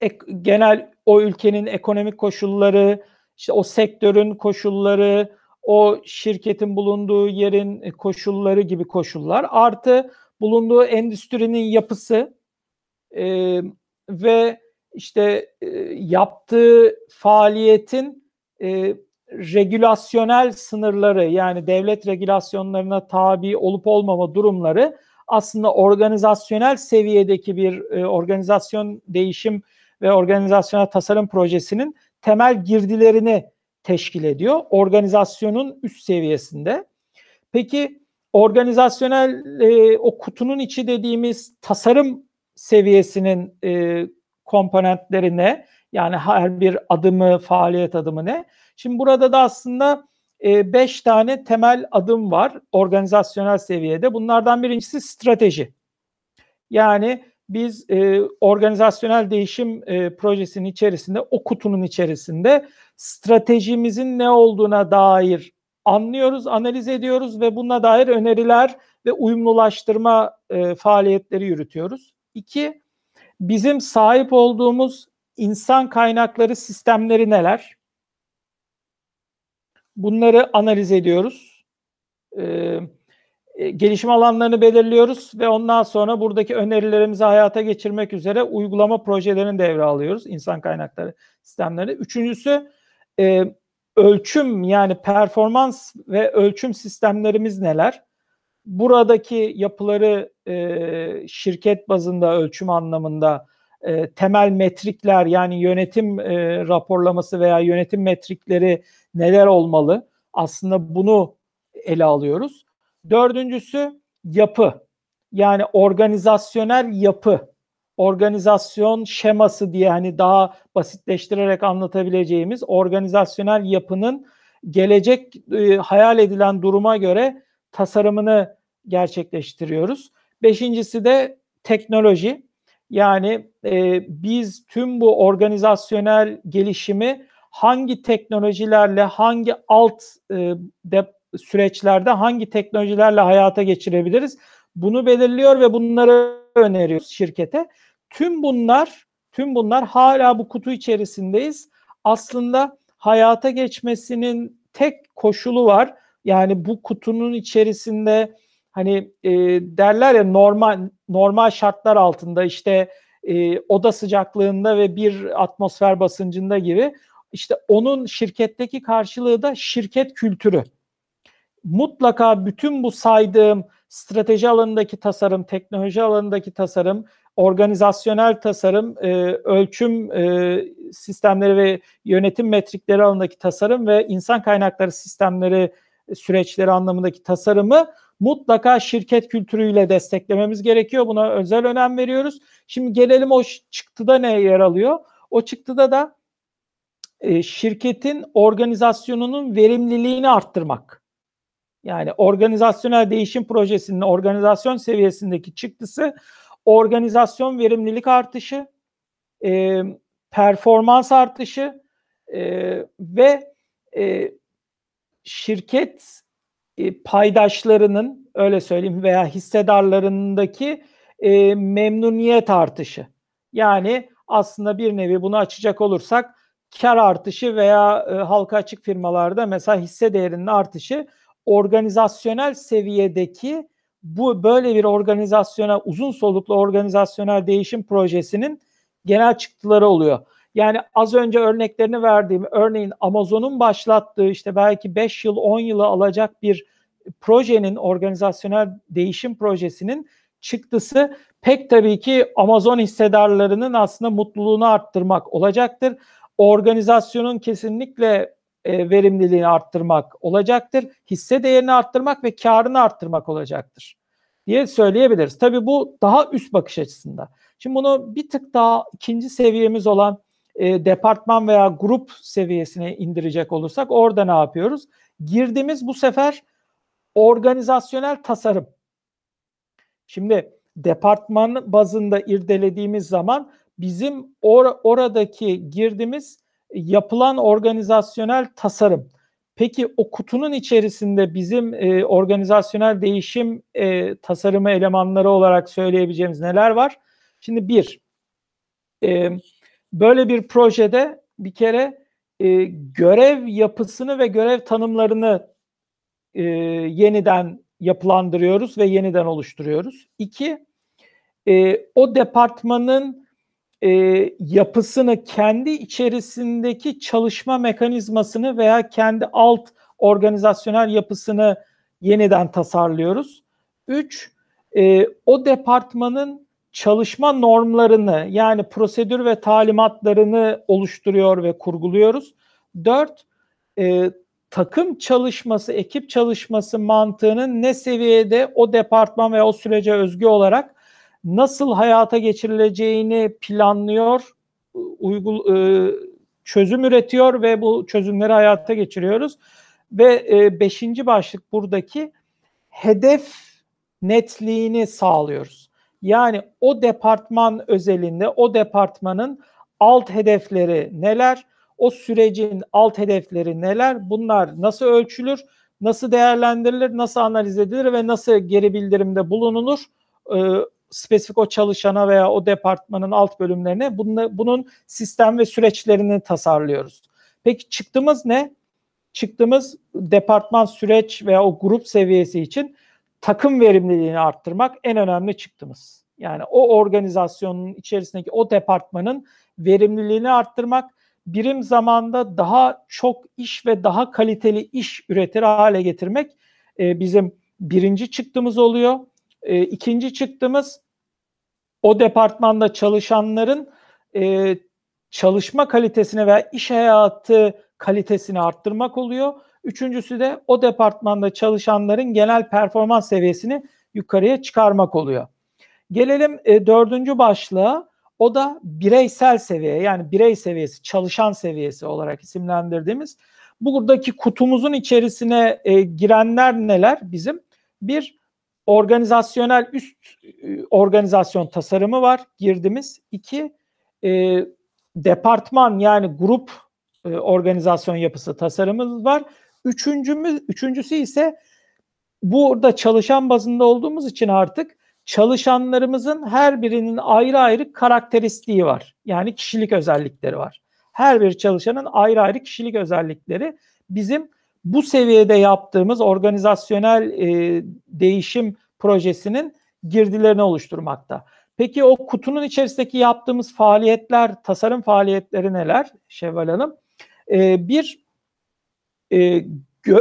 ek, genel o ülkenin ekonomik koşulları, işte o sektörün koşulları, o şirketin bulunduğu yerin koşulları gibi koşullar artı bulunduğu endüstrinin yapısı e, ve işte e, yaptığı faaliyetin e, regülasyonel sınırları yani devlet regülasyonlarına tabi olup olmama durumları aslında organizasyonel seviyedeki bir e, organizasyon değişim ve organizasyonel tasarım projesinin temel girdilerini teşkil ediyor. Organizasyonun üst seviyesinde. Peki organizasyonel e, o kutunun içi dediğimiz tasarım seviyesinin e, komponentleri ne? Yani her bir adımı, faaliyet adımı ne? Şimdi burada da aslında e, beş tane temel adım var organizasyonel seviyede. Bunlardan birincisi strateji. Yani biz e, organizasyonel değişim e, projesinin içerisinde, o kutunun içerisinde stratejimizin ne olduğuna dair anlıyoruz, analiz ediyoruz ve buna dair öneriler ve uyumlulaştırma e, faaliyetleri yürütüyoruz. İki, bizim sahip olduğumuz insan kaynakları sistemleri neler? Bunları analiz ediyoruz. Ee, gelişim alanlarını belirliyoruz ve ondan sonra buradaki önerilerimizi hayata geçirmek üzere uygulama projelerini devre alıyoruz. insan kaynakları sistemleri. Üçüncüsü e, ölçüm yani performans ve ölçüm sistemlerimiz neler? Buradaki yapıları e, şirket bazında ölçüm anlamında e, temel metrikler yani yönetim e, raporlaması veya yönetim metrikleri neler olmalı? Aslında bunu ele alıyoruz. Dördüncüsü yapı. Yani organizasyonel yapı. Organizasyon şeması diye hani daha basitleştirerek anlatabileceğimiz organizasyonel yapının gelecek e, hayal edilen duruma göre tasarımını gerçekleştiriyoruz. Beşincisi de teknoloji. Yani e, biz tüm bu organizasyonel gelişimi hangi teknolojilerle, hangi alt e, de, süreçlerde hangi teknolojilerle hayata geçirebiliriz? Bunu belirliyor ve bunları öneriyoruz şirkete. Tüm bunlar, tüm bunlar hala bu kutu içerisindeyiz. Aslında hayata geçmesinin tek koşulu var. Yani bu kutunun içerisinde hani e, derler ya normal normal şartlar altında işte e, oda sıcaklığında ve bir atmosfer basıncında gibi işte onun şirketteki karşılığı da şirket kültürü. Mutlaka bütün bu saydığım strateji alanındaki tasarım, teknoloji alanındaki tasarım, organizasyonel tasarım, e, ölçüm e, sistemleri ve yönetim metrikleri alanındaki tasarım ve insan kaynakları sistemleri süreçleri anlamındaki tasarımı mutlaka şirket kültürüyle desteklememiz gerekiyor. Buna özel önem veriyoruz. Şimdi gelelim o çıktıda ne yer alıyor? O çıktıda da e, şirketin organizasyonunun verimliliğini arttırmak. Yani organizasyonel değişim projesinin organizasyon seviyesindeki çıktısı organizasyon verimlilik artışı, e, performans artışı e, ve şirket e, paydaşlarının öyle söyleyeyim veya hissedarlarındaki e, memnuniyet artışı. Yani aslında bir nevi bunu açacak olursak kar artışı veya e, halka açık firmalarda mesela hisse değerinin artışı organizasyonel seviyedeki bu böyle bir organizasyona uzun soluklu organizasyonel değişim projesinin genel çıktıları oluyor. Yani az önce örneklerini verdiğim örneğin Amazon'un başlattığı işte belki 5 yıl 10 yılı alacak bir projenin organizasyonel değişim projesinin çıktısı pek tabii ki Amazon hissedarlarının aslında mutluluğunu arttırmak olacaktır. Organizasyonun kesinlikle e, verimliliğini arttırmak olacaktır. Hisse değerini arttırmak ve karını arttırmak olacaktır diye söyleyebiliriz. Tabii bu daha üst bakış açısında. Şimdi bunu bir tık daha ikinci seviyemiz olan e, departman veya grup seviyesine indirecek olursak orada ne yapıyoruz? Girdiğimiz bu sefer organizasyonel tasarım. Şimdi departman bazında irdelediğimiz zaman bizim or oradaki girdiğimiz yapılan organizasyonel tasarım. Peki o kutunun içerisinde bizim e, organizasyonel değişim e, tasarımı elemanları olarak söyleyebileceğimiz neler var? Şimdi bir, e, böyle bir projede bir kere e, görev yapısını ve görev tanımlarını e, yeniden yapılandırıyoruz ve yeniden oluşturuyoruz. İki, e, o departmanın e, yapısını, kendi içerisindeki çalışma mekanizmasını veya kendi alt organizasyonel yapısını yeniden tasarlıyoruz. Üç, e, o departmanın çalışma normlarını yani prosedür ve talimatlarını oluşturuyor ve kurguluyoruz. Dört, e, takım çalışması, ekip çalışması mantığının ne seviyede o departman veya o sürece özgü olarak nasıl hayata geçirileceğini planlıyor, uygul, e, çözüm üretiyor ve bu çözümleri hayata geçiriyoruz. Ve e, beşinci başlık buradaki hedef netliğini sağlıyoruz. Yani o departman özelinde o departmanın alt hedefleri neler? O sürecin alt hedefleri neler? Bunlar nasıl ölçülür? Nasıl değerlendirilir? Nasıl analiz edilir ve nasıl geri bildirimde bulunulur? Ee, spesifik o çalışana veya o departmanın alt bölümlerine bunun, bunun sistem ve süreçlerini tasarlıyoruz. Peki çıktığımız ne? Çıktığımız departman süreç veya o grup seviyesi için takım verimliliğini arttırmak en önemli çıktığımız. Yani o organizasyonun içerisindeki o departmanın verimliliğini arttırmak, birim zamanda daha çok iş ve daha kaliteli iş üretir hale getirmek e, bizim birinci çıktığımız oluyor. E, ikinci çıktığımız o departmanda çalışanların e, çalışma kalitesini veya iş hayatı kalitesini arttırmak oluyor. Üçüncüsü de o departmanda çalışanların genel performans seviyesini yukarıya çıkarmak oluyor. Gelelim e, dördüncü başlığa. O da bireysel seviye yani birey seviyesi, çalışan seviyesi olarak isimlendirdiğimiz. Buradaki kutumuzun içerisine e, girenler neler bizim? Bir, organizasyonel üst e, organizasyon tasarımı var girdiğimiz. İki, e, departman yani grup e, organizasyon yapısı tasarımımız var. Üçüncümüz, üçüncüsü ise burada çalışan bazında olduğumuz için artık çalışanlarımızın her birinin ayrı ayrı karakteristiği var. Yani kişilik özellikleri var. Her bir çalışanın ayrı ayrı kişilik özellikleri bizim bu seviyede yaptığımız organizasyonel e, değişim projesinin girdilerini oluşturmakta. Peki o kutunun içerisindeki yaptığımız faaliyetler, tasarım faaliyetleri neler Şevval Hanım? Ee, bir e, gö,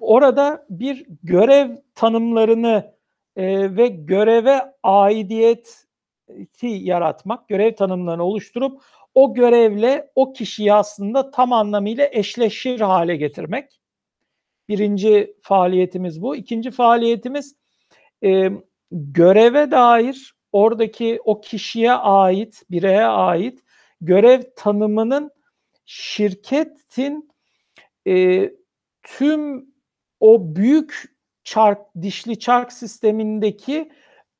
orada bir görev tanımlarını e, ve göreve aidiyeti yaratmak, görev tanımlarını oluşturup o görevle o kişiyi aslında tam anlamıyla eşleşir hale getirmek. Birinci faaliyetimiz bu. İkinci faaliyetimiz e, göreve dair oradaki o kişiye ait, bireye ait görev tanımının şirketin e, tüm o büyük çark, dişli çark sistemindeki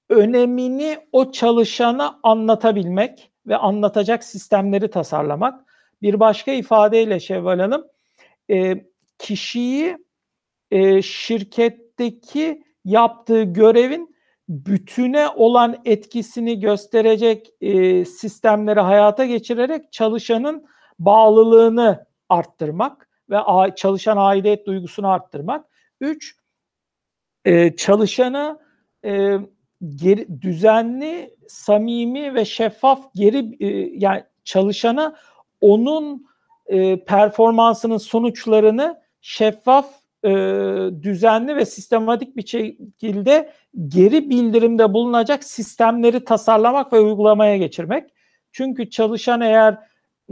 önemini o çalışana anlatabilmek ve anlatacak sistemleri tasarlamak. Bir başka ifadeyle Şevval Hanım, e, kişiyi e, şirketteki yaptığı görevin bütüne olan etkisini gösterecek e, sistemleri hayata geçirerek çalışanın bağlılığını arttırmak ve çalışan aidiyet duygusunu arttırmak. Üç, e, çalışana e, düzenli, samimi ve şeffaf geri e, yani çalışana onun e, performansının sonuçlarını şeffaf, düzenli ve sistematik bir şekilde geri bildirimde bulunacak sistemleri tasarlamak ve uygulamaya geçirmek. Çünkü çalışan eğer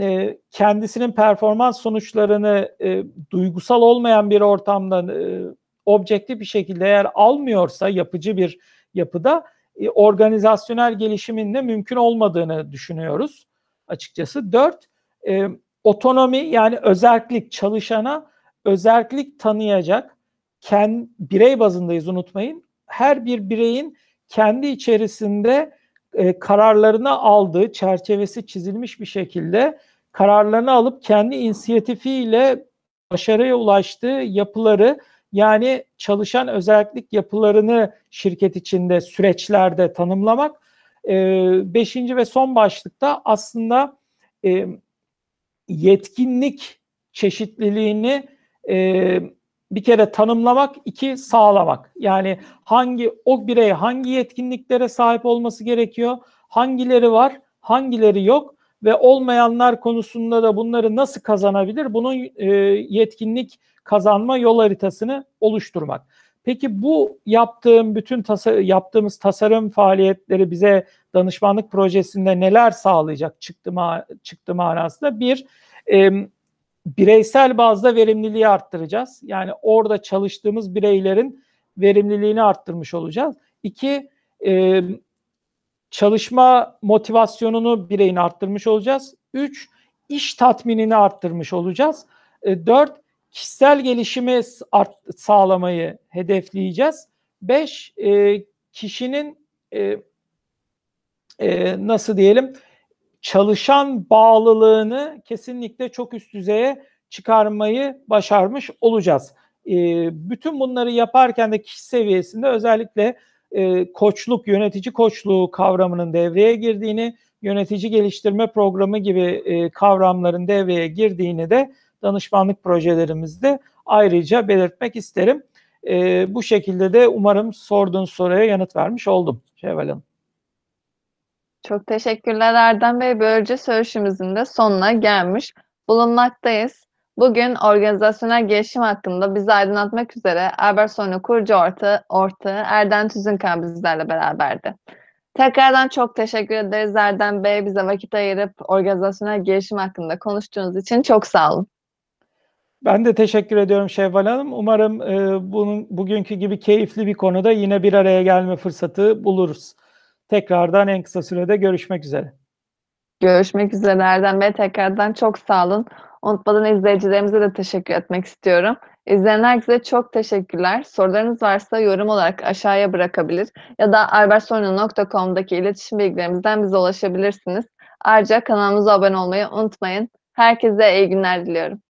e, kendisinin performans sonuçlarını e, duygusal olmayan bir ortamda e, objektif bir şekilde eğer almıyorsa yapıcı bir yapıda e, organizasyonel gelişimin de mümkün olmadığını düşünüyoruz açıkçası. Dört, e, otonomi yani özellik çalışana özellik tanıyacak kend, birey bazındayız unutmayın. Her bir bireyin kendi içerisinde e, kararlarını aldığı çerçevesi çizilmiş bir şekilde kararlarını alıp kendi inisiyatifiyle başarıya ulaştığı yapıları yani çalışan özellik yapılarını şirket içinde süreçlerde tanımlamak. E, beşinci ve son başlıkta aslında e, yetkinlik çeşitliliğini e, bir kere tanımlamak, iki sağlamak. Yani hangi o birey hangi yetkinliklere sahip olması gerekiyor, hangileri var, hangileri yok ve olmayanlar konusunda da bunları nasıl kazanabilir? Bunun e, yetkinlik kazanma yol haritasını oluşturmak. Peki bu yaptığım bütün tasa yaptığımız tasarım faaliyetleri bize danışmanlık projesinde neler sağlayacak çıktı, ma çıktı manasında? Bir, bireysel bazda verimliliği arttıracağız. Yani orada çalıştığımız bireylerin verimliliğini arttırmış olacağız. İki, e, çalışma motivasyonunu bireyin arttırmış olacağız. Üç, iş tatminini arttırmış olacağız. E, dört, kişisel gelişimi art, sağlamayı hedefleyeceğiz. Beş, e, kişinin e, e, nasıl diyelim çalışan bağlılığını kesinlikle çok üst düzeye çıkarmayı başarmış olacağız. E, bütün bunları yaparken de kişi seviyesinde özellikle e, koçluk, yönetici koçluğu kavramının devreye girdiğini, yönetici geliştirme programı gibi e, kavramların devreye girdiğini de danışmanlık projelerimizde ayrıca belirtmek isterim. E, bu şekilde de umarım sorduğun soruya yanıt vermiş oldum Şevval Hanım. Çok teşekkürler Erdem Bey. Böylece söyleşimizin de sonuna gelmiş bulunmaktayız. Bugün organizasyonel gelişim hakkında bizi aydınlatmak üzere Albertson'un kurucu ortağı, ortağı Erdem Tüzünkan bizlerle beraberdi. Tekrardan çok teşekkür ederiz Erdem Bey. Bize vakit ayırıp organizasyonel gelişim hakkında konuştuğunuz için çok sağ olun. Ben de teşekkür ediyorum Şevval Hanım. Umarım e, bunun bugünkü gibi keyifli bir konuda yine bir araya gelme fırsatı buluruz. Tekrardan en kısa sürede görüşmek üzere. Görüşmek üzere Erdem Bey. Tekrardan çok sağ olun. Unutmadan izleyicilerimize de teşekkür etmek istiyorum. İzleyen herkese çok teşekkürler. Sorularınız varsa yorum olarak aşağıya bırakabilir ya da albertsorno.com'daki iletişim bilgilerimizden bize ulaşabilirsiniz. Ayrıca kanalımıza abone olmayı unutmayın. Herkese iyi günler diliyorum.